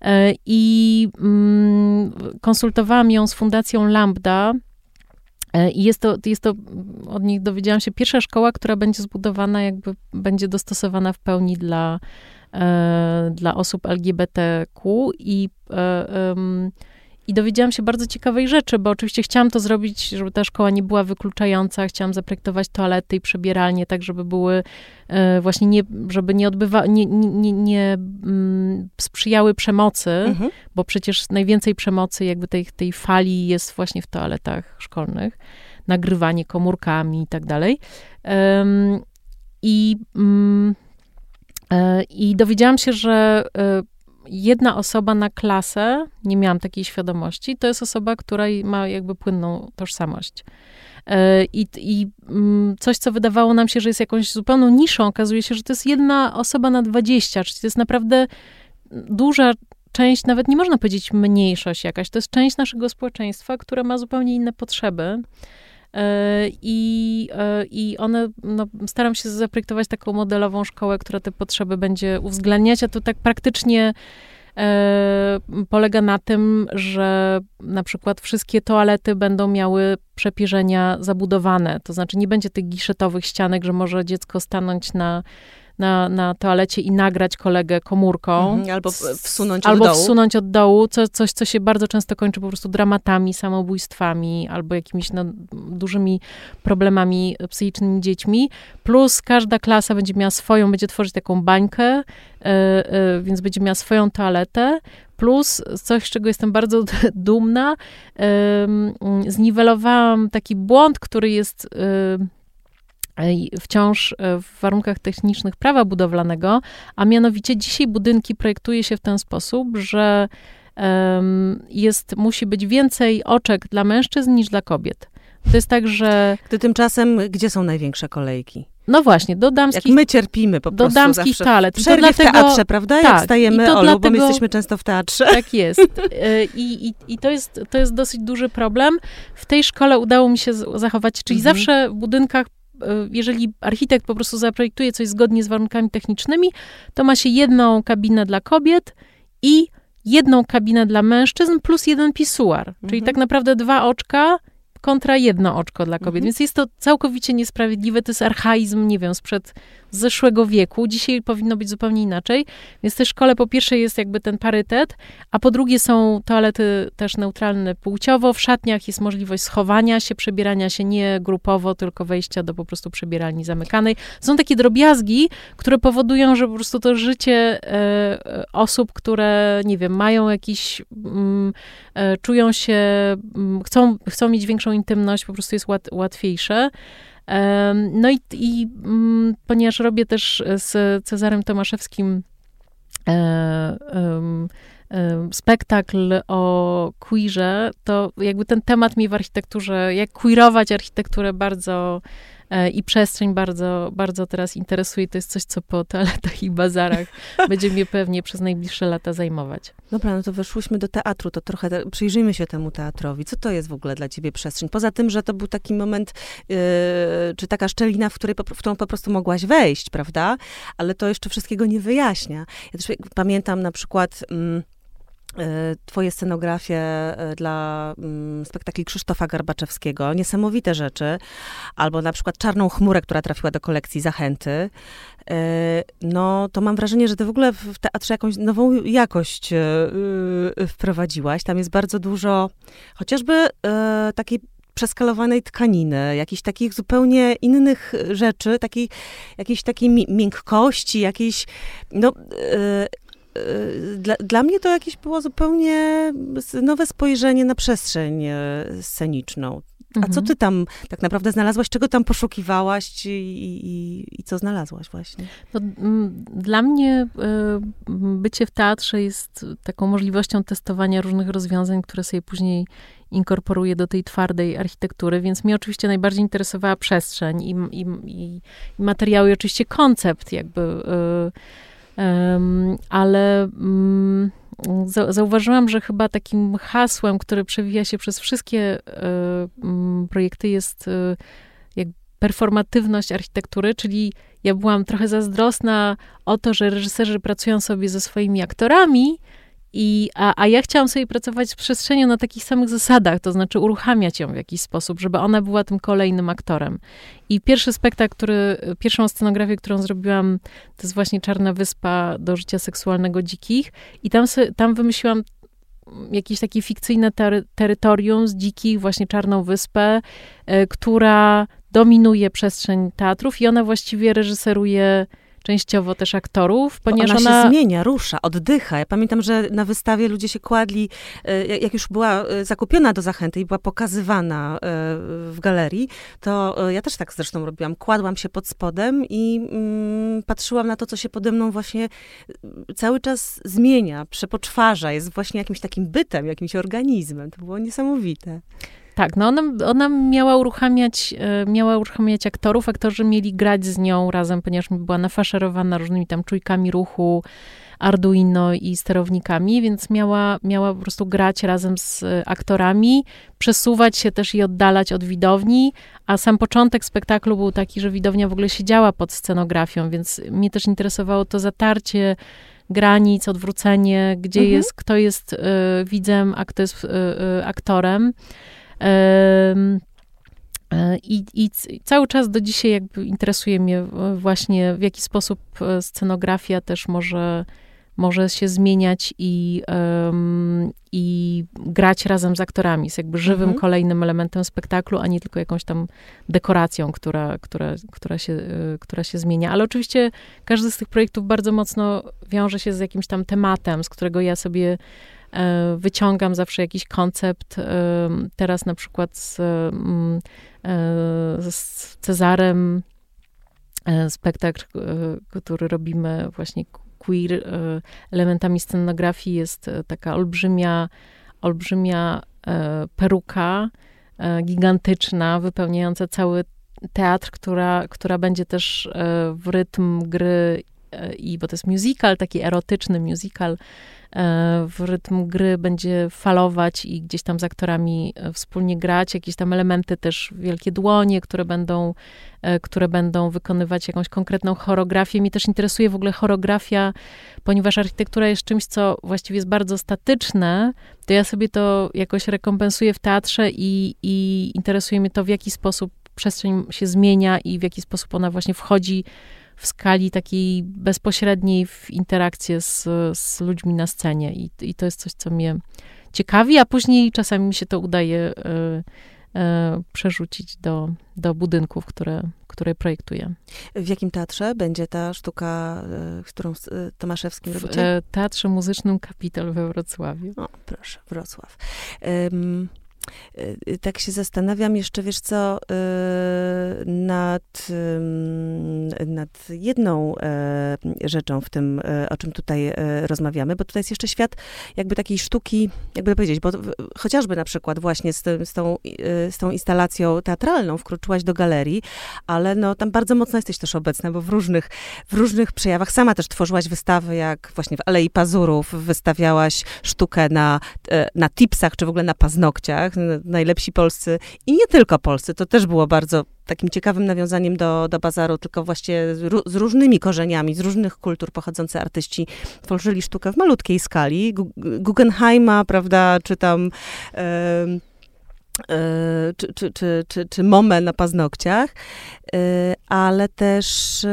e, i mm, konsultowałam ją z Fundacją Lambda, e, i jest to, jest to, od nich dowiedziałam się, pierwsza szkoła, która będzie zbudowana, jakby będzie dostosowana w pełni dla, E, dla osób LGBTQ i e, i dowiedziałam się bardzo ciekawej rzeczy, bo oczywiście chciałam to zrobić, żeby ta szkoła nie była wykluczająca, chciałam zaprojektować toalety i przebieralnie tak, żeby były e, właśnie nie, żeby nie odbywa, nie, nie, nie mm, sprzyjały przemocy, mhm. bo przecież najwięcej przemocy jakby tej, tej fali jest właśnie w toaletach szkolnych, nagrywanie komórkami i tak dalej. I mm, E, I dowiedziałam się, że e, jedna osoba na klasę, nie miałam takiej świadomości, to jest osoba, która ma jakby płynną tożsamość. E, I, I mm, coś, co wydawało nam się, że jest jakąś zupełną niszą, okazuje się, że to jest jedna osoba na 20, czyli to jest naprawdę duża część, nawet nie można powiedzieć mniejszość jakaś, to jest część naszego społeczeństwa, która ma zupełnie inne potrzeby. E, I, e, I one, no, staram się zaprojektować taką modelową szkołę, która te potrzeby będzie uwzględniać, a to tak praktycznie e, polega na tym, że na przykład wszystkie toalety będą miały przepierzenia zabudowane. To znaczy nie będzie tych giszetowych ścianek, że może dziecko stanąć na na, na toalecie i nagrać kolegę komórką. Mhm, albo wsunąć albo od dołu. wsunąć od dołu, co, coś, co się bardzo często kończy po prostu dramatami, samobójstwami albo jakimiś no, dużymi problemami psychicznymi dziećmi. Plus każda klasa będzie miała swoją, będzie tworzyć taką bańkę, yy, yy, więc będzie miała swoją toaletę. Plus coś, z czego jestem bardzo dumna, zniwelowałam taki błąd, który jest wciąż e, w warunkach technicznych prawa budowlanego, a mianowicie dzisiaj budynki projektuje się w ten sposób, że jest, musi być więcej oczek dla mężczyzn niż dla kobiet. To jest tak, że... Gdy tymczasem, gdzie są największe kolejki? No właśnie, do damskich... Jak my cierpimy po do prostu Do damskich toalet. W przerwie dlatego, w teatrze, prawda? Tak, Jak stajemy, Olu, dlatego, bo my jesteśmy często w teatrze. Tak jest. E, I, i, i to, jest, to jest dosyć duży problem. W tej szkole udało mi się zachować, czyli mhm. zawsze w budynkach E, jeżeli architekt po prostu zaprojektuje coś zgodnie z warunkami technicznymi, to ma się jedną kabinę dla kobiet i jedną kabinę dla mężczyzn plus jeden pisuar. Mhm. Czyli tak naprawdę dwa oczka kontra jedno oczko dla kobiet. Mhm. Więc jest to całkowicie niesprawiedliwe. To jest archaizm, nie wiem, sprzed zeszłego wieku. Dzisiaj powinno być zupełnie inaczej. Więc w tej szkole po pierwsze jest jakby ten parytet, a po drugie są toalety też neutralne płciowo. W szatniach jest możliwość schowania się, przebierania się nie grupowo, tylko wejścia do po prostu przebieralni zamykanej. Są takie drobiazgi, które powodują, że po prostu to życie e, osób, które, nie wiem, mają jakiś, mm, e, czują się, mm, chcą, chcą mieć większą intymność, po prostu jest łat, łatwiejsze. No i, i mm, ponieważ robię też z Cezarem Tomaszewskim e, spektakl o queerze, to jakby ten temat mnie w architekturze, jak queerować architekturę bardzo i przestrzeń bardzo, bardzo teraz interesuje. To jest coś, co po toaletach i bazarach będzie mnie pewnie przez najbliższe lata zajmować. Dobra, no to weszłyśmy do teatru, to trochę te, przyjrzyjmy się temu teatrowi. Co to jest w ogóle dla ciebie przestrzeń? Poza tym, że to był taki moment, yy, czy taka szczelina, w, której, w którą po prostu mogłaś wejść, prawda? Ale to jeszcze wszystkiego nie wyjaśnia. Ja też pamiętam na przykład... Yy, E, twoje scenografie e, dla mm, spektakli Krzysztofa Garbaczewskiego, niesamowite rzeczy, albo na przykład Czarną chmurę, która trafiła do kolekcji Zachęty, e, no to mam wrażenie, że ty w ogóle w teatrze jakąś nową jakość wprowadziłaś. Tam jest bardzo dużo chociażby takiej przeskalowanej tkaniny, jakichś takich zupełnie innych rzeczy, takiej, jakiejś takiej miękkości, jakiejś, no, dla, dla mnie to jakieś było zupełnie nowe spojrzenie na przestrzeń e, sceniczną. A mhm. co ty tam tak naprawdę znalazłaś? Czego tam poszukiwałaś i, i, i co znalazłaś właśnie? No, dla mnie y, bycie w teatrze jest taką możliwością testowania różnych rozwiązań, które sobie później inkorporuję do tej twardej architektury, więc mnie oczywiście najbardziej interesowała przestrzeń i, i, i materiały, i oczywiście koncept jakby... Y, ale mm, zauważyłam, że chyba takim hasłem, które przewija się przez wszystkie e, mm, projekty jest e, jak performatywność architektury, czyli ja byłam trochę zazdrosna o to, że reżyserzy pracują sobie ze swoimi aktorami, i, a, a ja chciałam sobie pracować z przestrzenią na takich samych zasadach, to znaczy uruchamiać ją w jakiś sposób, żeby ona była tym kolejnym aktorem. I pierwszy spektakl, który, pierwszą scenografię, którą zrobiłam, to jest właśnie Czarna Wyspa do życia seksualnego dzikich. I tam, tam wymyśliłam jakieś takie fikcyjne ter terytorium z dzikich, właśnie Czarną Wyspę, y, która dominuje przestrzeń teatrów i ona właściwie reżyseruje częściowo też aktorów, ponieważ ona, ona się zmienia, rusza, oddycha. Ja pamiętam, że na wystawie ludzie się kładli, e, jak już była e, zakupiona do zachęty i była pokazywana e, w galerii, to ja też tak zresztą robiłam. Kładłam się pod spodem i mm, patrzyłam na to, co się pode mną właśnie cały czas zmienia, przepoczwarza, jest właśnie jakimś takim bytem, jakimś organizmem. To było niesamowite. Tak, no ona, ona miała, uruchamiać, miała uruchamiać aktorów. Aktorzy mieli grać z nią razem, ponieważ była nafaszerowana różnymi tam czujkami ruchu, Arduino i sterownikami, więc miała, miała po prostu grać razem z aktorami, przesuwać się też i oddalać od widowni, a sam początek spektaklu był taki, że widownia w ogóle siedziała pod scenografią, więc mnie też interesowało to zatarcie granic, odwrócenie, gdzie mhm. jest, kto jest y, widzem, a kto jest y, y, aktorem. I, I, cały czas do dzisiaj jakby interesuje mnie właśnie, w jaki sposób scenografia też może może się zmieniać i, um, i grać razem z aktorami. Jest jakby żywym mhm. kolejnym elementem spektaklu, a nie tylko jakąś tam dekoracją, która, która, która, się, y, która się zmienia. Ale oczywiście każdy z tych projektów bardzo mocno wiąże się z jakimś tam tematem, z którego ja sobie e, wyciągam zawsze jakiś koncept. E, teraz na przykład z, mm, e, z Cezarem e, spektakl, e, który robimy właśnie queer e, elementami scenografii jest e, taka olbrzymia, olbrzymia e, peruka, gigantyczna, wypełniająca cały teatr, która, która będzie też w rytm gry i bo to jest musical, taki erotyczny musical, w rytm gry będzie falować i gdzieś tam z aktorami wspólnie grać, jakieś tam elementy też, wielkie dłonie, które będą, które będą wykonywać jakąś konkretną choreografię. Mnie też interesuje w ogóle choreografia, ponieważ architektura jest czymś, co właściwie jest bardzo statyczne, to ja sobie to jakoś rekompensuję w teatrze i, i interesuje mnie to, w jaki sposób przestrzeń się zmienia i w jaki sposób ona właśnie wchodzi w skali takiej bezpośredniej w interakcję z, z ludźmi na scenie. I, I to jest coś, co mnie ciekawi, a później czasami mi się to udaje y, y, przerzucić do, do budynków, które, które projektuję. W jakim teatrze będzie ta sztuka, y, którą Tomaszewskim robicie? W Teatrze Muzycznym Kapitol we Wrocławiu. O, proszę, Wrocław. Tak się zastanawiam jeszcze, wiesz co, y, nad, nad jedną rzeczą w tym, o czym tutaj rozmawiamy, bo tutaj jest jeszcze świat jakby takiej sztuki, jakby powiedzieć, bo chociażby na przykład właśnie z, tym, z, tą, z tą instalacją teatralną wkroczyłaś do galerii, ale no tam bardzo mocno jesteś też obecna, bo w różnych, w różnych przejawach. Sama też tworzyłaś wystawy, jak właśnie w Alei Pazurów wystawiałaś sztukę na, na tipsach, czy w ogóle na paznokciach, najlepsi polscy i nie tylko polscy. To też było bardzo takim ciekawym nawiązaniem do, do bazaru, tylko właśnie z, z różnymi korzeniami, z różnych kultur pochodzący artyści tworzyli sztukę w malutkiej skali. Guggenheima, prawda, czy tam... Yy, czy, czy, czy, czy, czy momę na paznokciach, ale też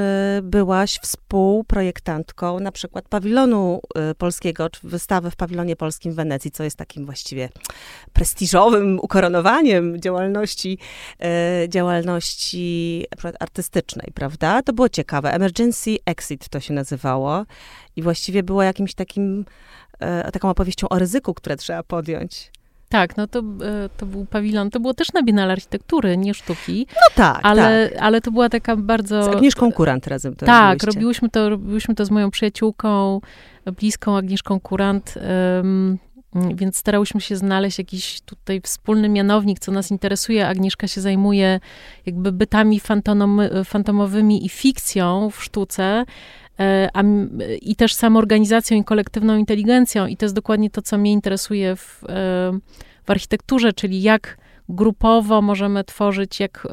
byłaś współprojektantką na przykład pawilonu polskiego, czy wystawy w pawilonie polskim w Wenecji, co jest takim właściwie prestiżowym ukoronowaniem działalności, działalności artystycznej, prawda? To było ciekawe. Emergency Exit to się nazywało i właściwie było jakimś takim, taką opowieścią o ryzyku, które trzeba podjąć. Tak, no to, e, to był pawilon, to było też na Biennale Architektury, nie sztuki. No tak, ale, tak. ale to była taka bardzo... Z Agnieszką Kurant razem to Tak, robiłyśmy to, robiłyśmy to z moją przyjaciółką, bliską Agnieszką Kurant, um, więc starałyśmy się znaleźć jakiś tutaj wspólny mianownik, co nas interesuje. Agnieszka się zajmuje jakby bytami fantomowymi i fikcją w sztuce, a, i też samoorganizacją i kolektywną inteligencją. I to jest dokładnie to, co mnie interesuje w, e, w architekturze, czyli jak grupowo możemy tworzyć, jak y,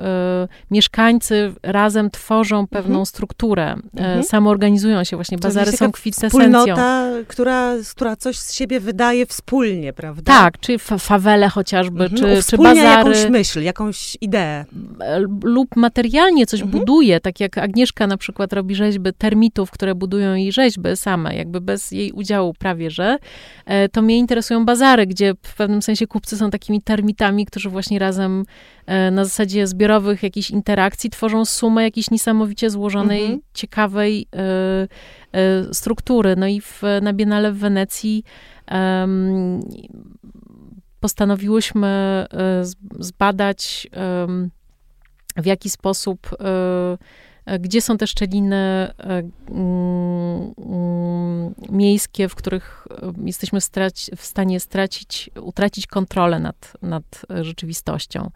mieszkańcy razem tworzą pewną mhm. strukturę, e, mhm. samoorganizują się właśnie, bazary są kwintesencją. Wspólnota, która, która coś z siebie wydaje wspólnie, prawda? Tak, czy fa fawele chociażby, mhm. czy, czy bazary. jakąś myśl, jakąś ideę. Lub materialnie coś mhm. buduje, tak jak Agnieszka na przykład robi rzeźby termitów, które budują jej rzeźby same, jakby bez jej udziału prawie, że to mnie interesują bazary, gdzie w pewnym sensie kupcy są takimi termitami, którzy właśnie właśnie razem e, na zasadzie zbiorowych jakichś interakcji tworzą sumę jakiejś niesamowicie złożonej, mhm. ciekawej e, e, struktury. No i w, na Biennale w Wenecji um, postanowiłyśmy zbadać um, w jaki sposób gdzie są te szczeliny, miejskie, w których jesteśmy w stanie stracić, utracić kontrolę nad, nad rzeczywistością.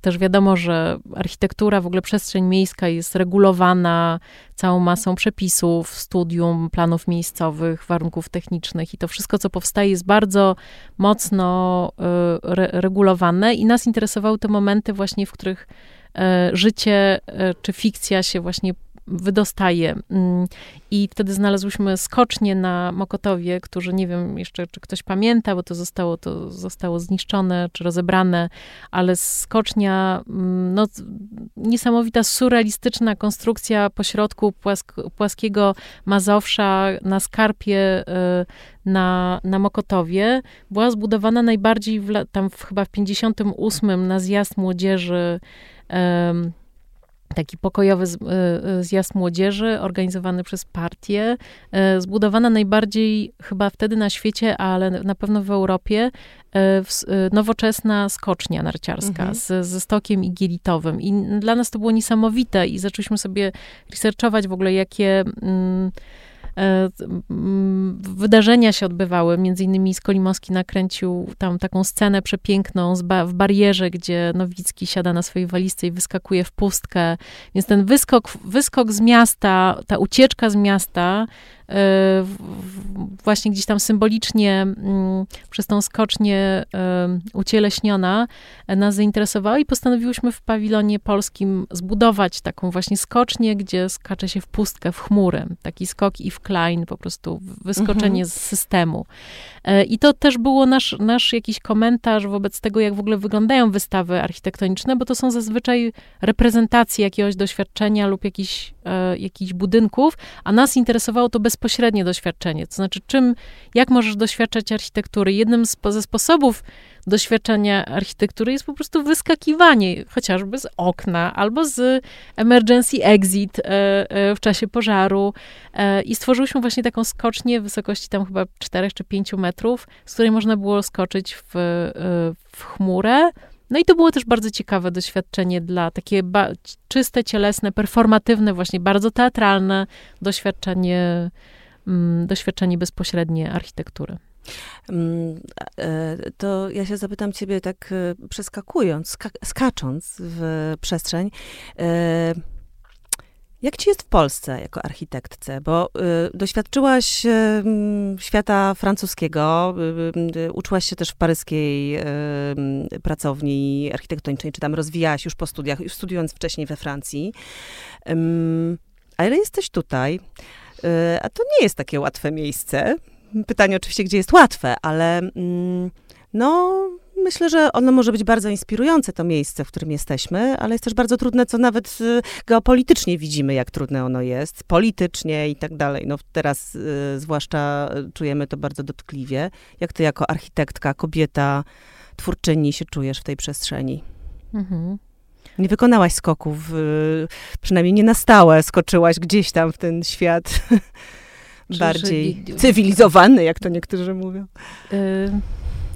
Też wiadomo, że architektura, w ogóle przestrzeń miejska jest regulowana całą masą przepisów, studium, planów miejscowych, warunków technicznych i to wszystko, co powstaje, jest bardzo mocno re regulowane i nas interesowały te momenty właśnie, w których e, życie e, czy fikcja się właśnie wydostaje. Mm, I wtedy znalazłyśmy skocznie na Mokotowie, którzy nie wiem jeszcze, czy ktoś pamięta, bo to zostało, to zostało zniszczone czy rozebrane, ale skocznia, mm, no, niesamowita, surrealistyczna konstrukcja pośrodku płask płaskiego Mazowsza na skarpie y, na, na Mokotowie. Była zbudowana najbardziej w, tam w, chyba w 58 na zjazd młodzieży taki pokojowy e, e, zjazd młodzieży organizowany przez partię, e, zbudowana najbardziej chyba wtedy na świecie, ale na pewno w Europie, nowoczesna skocznia narciarska mhm. z, ze stokiem igielitowym. I dla nas to było niesamowite i zaczęliśmy sobie researchować w ogóle, jakie... Mm, wydarzenia się odbywały. Między innymi Skolimowski nakręcił tam taką scenę przepiękną w barierze, gdzie Nowicki siada na swojej walizce i wyskakuje w pustkę. Więc ten wyskok, wyskok z miasta, ta ucieczka z miasta E, właśnie gdzieś tam symbolicznie mm, przez tą skocznię e, ucieleśniona e, nas zainteresowała i postanowiłyśmy w pawilonie polskim zbudować taką właśnie skocznię, gdzie skacze się w pustkę, w chmurę. Taki skok i w klein, po prostu wyskoczenie mhm. z systemu. I to też było nasz, nasz jakiś komentarz wobec tego, jak w ogóle wyglądają wystawy architektoniczne, bo to są zazwyczaj reprezentacje jakiegoś doświadczenia lub jakichś, jakichś budynków, a nas interesowało to bez bezpośrednie doświadczenie. To znaczy, czym, jak możesz doświadczać architektury? Jednym z, ze sposobów doświadczenia architektury jest po prostu wyskakiwanie, chociażby z okna albo z emergency exit e, e, w czasie pożaru. E, I stworzyliśmy właśnie taką skocznię wysokości tam chyba 4 czy 5 metrów, z której można było skoczyć w, w chmurę. No i to było też bardzo ciekawe doświadczenie dla takie czyste, cielesne, performatywne, właśnie bardzo teatralne doświadczenie Mm, doświadczenie bezpośrednie architektury. Mm, e, to ja się zapytam ciebie tak e, przeskakując, skacząc w przestrzeń. E, jak ci jest w Polsce jako architektce? Bo y, doświadczyłaś y, świata francuskiego, y, y, uczyłaś się też w paryskiej y, pracowni architektonicznej, czy tam rozwijałaś już po studiach, już studiując wcześniej we Francji. ale jesteś tutaj. Y, a to nie jest takie łatwe miejsce. Pytanie oczywiście, gdzie jest łatwe, ale mm, no, myślę, że ono może być bardzo inspirujące, to miejsce, w którym jesteśmy, ale jest też bardzo trudne, co nawet y, geopolitycznie widzimy, jak trudne ono jest, politycznie i tak dalej. No teraz y, zwłaszcza czujemy to bardzo dotkliwie. Jak ty jako architektka, kobieta, twórczyni się czujesz w tej przestrzeni? Mhm. Nie wykonałaś skoków, y, przynajmniej nie na stałe skoczyłaś gdzieś tam w ten świat bardziej cywilizowany, jak to niektórzy mówią. Y,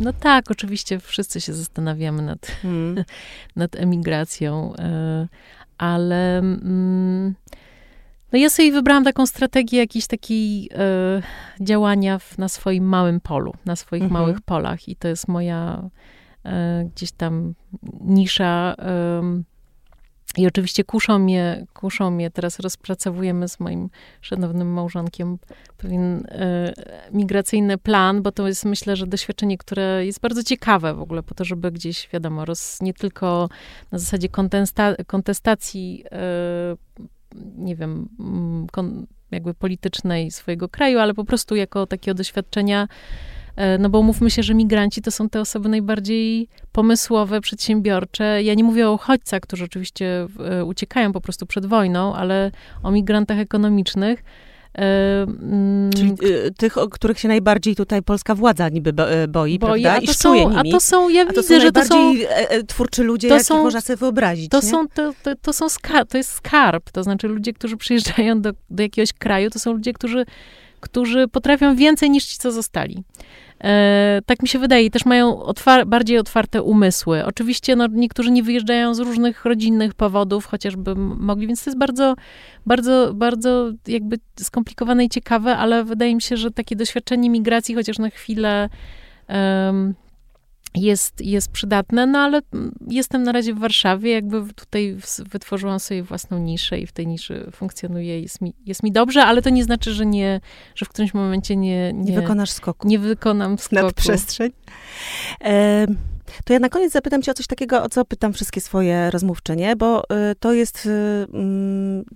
no tak, oczywiście wszyscy się zastanawiamy nad, hmm. nad emigracją, y, ale mm, no ja sobie wybrałam taką strategię jakiejś takiej działania w, na swoim małym polu, na swoich mhm. małych polach i to jest moja gdzieś tam nisza i oczywiście kuszą mnie, kuszą mnie, teraz rozpracowujemy z moim szanownym małżonkiem pewien e, migracyjny plan, bo to jest myślę, że doświadczenie, które jest bardzo ciekawe w ogóle, po to, żeby gdzieś, wiadomo, roz, nie tylko na zasadzie kontesta, kontestacji, e, nie wiem, kon, jakby politycznej swojego kraju, ale po prostu jako takiego doświadczenia no bo mówmy się, że migranci to są te osoby najbardziej pomysłowe, przedsiębiorcze. Ja nie mówię o uchodźcach, którzy oczywiście e, uciekają po prostu przed wojną, ale o migrantach ekonomicznych. E, mm, Czyli tych, o których się najbardziej tutaj polska władza niby boi, boi prawda? I szczuje nimi. A to są, ja widzę, są że to są... twórczy ludzie, to są, można sobie wyobrazić, to są, to, to, to, są skarb, to jest skarb, to znaczy ludzie, którzy przyjeżdżają do, do jakiegoś kraju, to są ludzie, którzy, którzy potrafią więcej niż ci, co zostali. E, tak mi się wydaje. I też mają otwar bardziej otwarte umysły. Oczywiście no, niektórzy nie wyjeżdżają z różnych rodzinnych powodów, chociażby mogli, więc to jest bardzo, bardzo, bardzo jakby skomplikowane i ciekawe, ale wydaje mi się, że takie doświadczenie migracji chociaż na chwilę um, jest, jest przydatne, no ale jestem na razie w Warszawie, jakby tutaj wytworzyłam sobie własną niszę i w tej niszy funkcjonuję, jest mi, jest mi dobrze, ale to nie znaczy, że nie, że w którymś momencie nie... Nie, nie wykonasz skoku. Nie wykonam skoku. Na przestrzeń. E, to ja na koniec zapytam cię o coś takiego, o co pytam wszystkie swoje rozmówczynie, bo y, to jest y, y,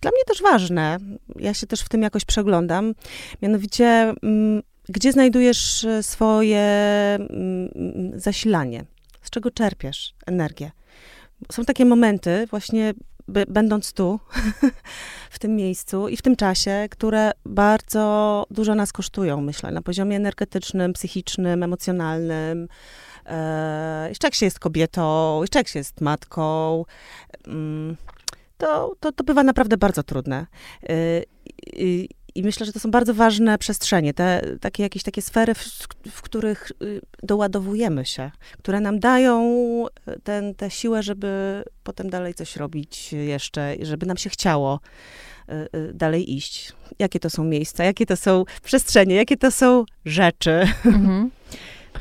dla mnie też ważne. Ja się też w tym jakoś przeglądam. Mianowicie gdzie znajdujesz e, swoje mm, mm, zasilanie? Z czego czerpiesz energię? Są takie momenty, właśnie będąc tu, w tym miejscu i w tym czasie, które bardzo dużo nas kosztują, myślę, na poziomie energetycznym, psychicznym, emocjonalnym. E, jeszcze jak się jest kobietą, jeszcze jak się jest matką, mm, to, to, to bywa naprawdę bardzo trudne. E, i myślę, że to są bardzo ważne przestrzenie, te takie jakieś takie sfery, w, w których y, doładowujemy się, które nam dają y, ten, tę siłę, żeby potem dalej coś robić jeszcze, żeby nam się chciało y, dalej iść. Jakie to są miejsca, jakie to są przestrzenie, jakie to są rzeczy. Mhm.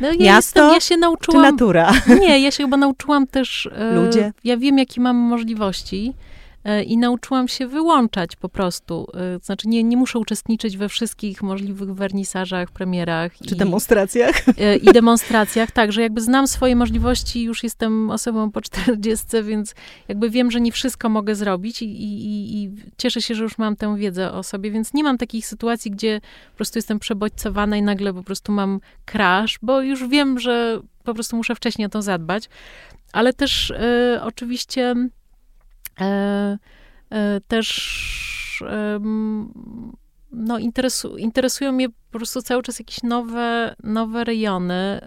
No ja Miasto jestem, ja się nauczyłam. Czy natura? Nie, ja się chyba nauczyłam też. Ludzie. Ja wiem, jakie mam możliwości. E, i nauczyłam się wyłączać po prostu. E, znaczy nie, nie muszę uczestniczyć we wszystkich możliwych wernisażach, premierach. Czy i, demonstracjach. E, I demonstracjach, tak, że jakby znam swoje możliwości, już jestem osobą po 40, więc jakby wiem, że nie wszystko mogę zrobić i, i, i cieszę się, że już mam tę wiedzę o sobie, więc nie mam takich sytuacji, gdzie po prostu jestem przebodźcowana i nagle po prostu mam crash, bo już wiem, że po prostu muszę wcześniej o to zadbać. Ale też y, oczywiście też no, interesu, interesują mnie po prostu cały czas jakieś nowe, nowe rejony.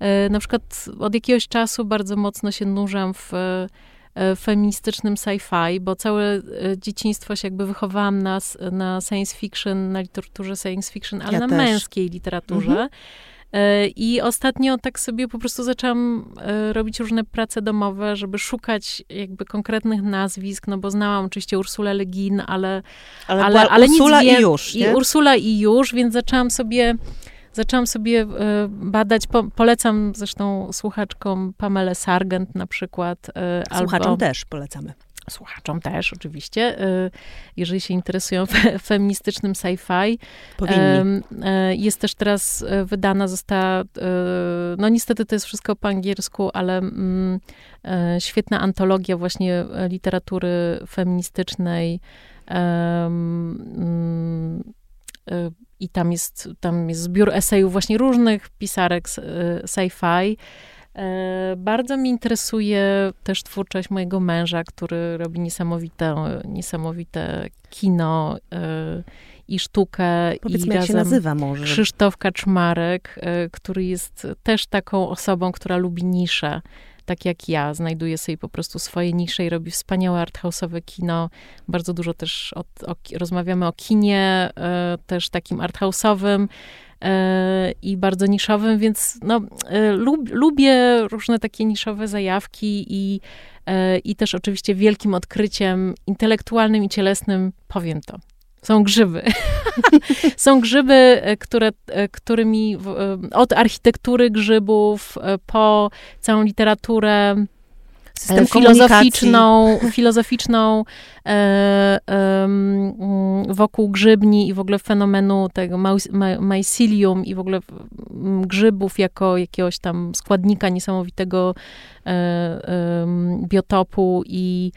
E, na przykład od jakiegoś czasu bardzo mocno się nurzam w feministycznym sci-fi, bo całe dzieciństwo się jakby wychowałam na, na science fiction, na literaturze science fiction, ale ja na też. męskiej literaturze. Mhm. E, I ostatnio tak sobie po prostu zaczęłam e, robić różne prace domowe, żeby szukać jakby konkretnych nazwisk, no bo znałam oczywiście Ursulę Legin, ale, ale, ale, ale Ursula nic i już. Nie? I Ursula i już, więc zaczęłam sobie zaczęłam sobie e, badać, po, polecam zresztą słuchaczkom Pamela Sargent na przykład. Słuchaczom albo, też polecamy słuchaczom też oczywiście, y, jeżeli się interesują feministycznym sci-fi. Powinni. E, jest też teraz e, wydana, została, e, no niestety to jest wszystko po angielsku, ale mm, świetna antologia właśnie literatury feministycznej mm, i tam jest, tam jest zbiór esejów właśnie różnych pisarek sci-fi. E, bardzo mi interesuje też twórczość mojego męża, który robi niesamowite, niesamowite kino e, i sztukę. Powiedz i jak się nazywa może? Krzysztof Kaczmarek, e, który jest też taką osobą, która lubi nisze tak jak ja, znajduje sobie po prostu swoje nisze i robi wspaniałe arthouse'owe kino. Bardzo dużo też o, o, rozmawiamy o kinie, też takim arthouse'owym. E, i bardzo niszowym, więc no, e, lub, lubię różne takie niszowe zajawki i, e, i też oczywiście wielkim odkryciem intelektualnym i cielesnym, powiem to, są grzyby. Są grzyby, które, którymi od architektury grzybów po całą literaturę System filozoficzną, filozoficzną e, e, wokół grzybni i w ogóle fenomenu tego mycelium i w ogóle grzybów jako jakiegoś tam składnika niesamowitego e, biotopu i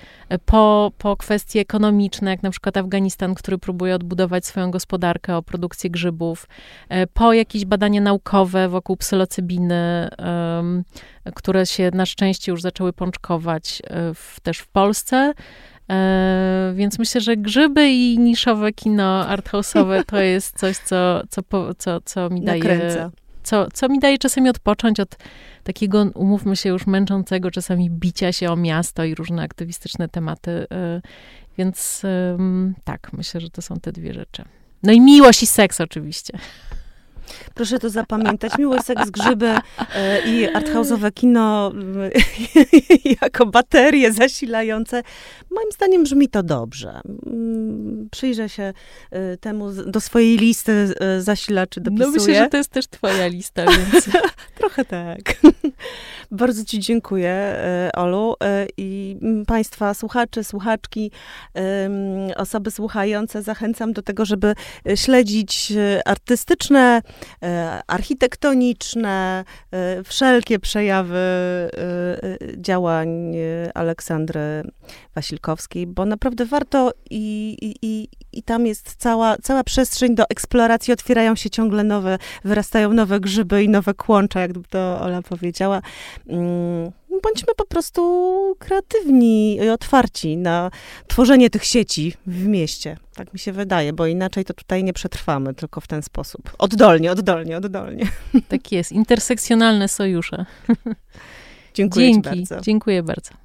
po, po kwestie ekonomiczne, jak na przykład Afganistan, który próbuje odbudować swoją gospodarkę o produkcję grzybów, e, po jakieś badania naukowe wokół psylocybiny, które się na szczęście już zaczęły pączkować e, w, też w Polsce. E, więc myślę, że grzyby i niszowe kino arthouse'owe to jest coś, co, co, co, co mi daje... Co, co mi daje czasami odpocząć od takiego, umówmy się, już męczącego czasami bicia się o miasto i różne aktywistyczne tematy. E, więc tak, myślę, że to są te dwie rzeczy. No i miłość i seks oczywiście. Proszę to zapamiętać. Miły seks, grzyby e, i arthouse'owe kino jako baterie zasilające. Moim zdaniem brzmi to dobrze. Mm, przyjrzę się e, temu do swojej listy e, zasilaczy dopisuję. No myślę, że to jest też twoja lista, więc... Trochę tak. Bardzo ci dziękuję, Olu. I państwa słuchacze, słuchaczki, osoby słuchające zachęcam do tego, żeby śledzić artystyczne, architektoniczne, wszelkie przejawy działań Aleksandry Wasilkowskiej, bo naprawdę warto i, i, i tam jest cała, cała przestrzeń do eksploracji, otwierają się ciągle nowe, wyrastają nowe grzyby i nowe kłącza, jak to Ola powiedziała. Mm, bądźmy po prostu kreatywni i otwarci na tworzenie tych sieci w mieście. Tak mi się wydaje, bo inaczej to tutaj nie przetrwamy, tylko w ten sposób. Oddolnie, oddolnie, oddolnie. Tak jest, intersekcjonalne sojusze. Dziękuję Dzięki, bardzo. Dziękuję bardzo.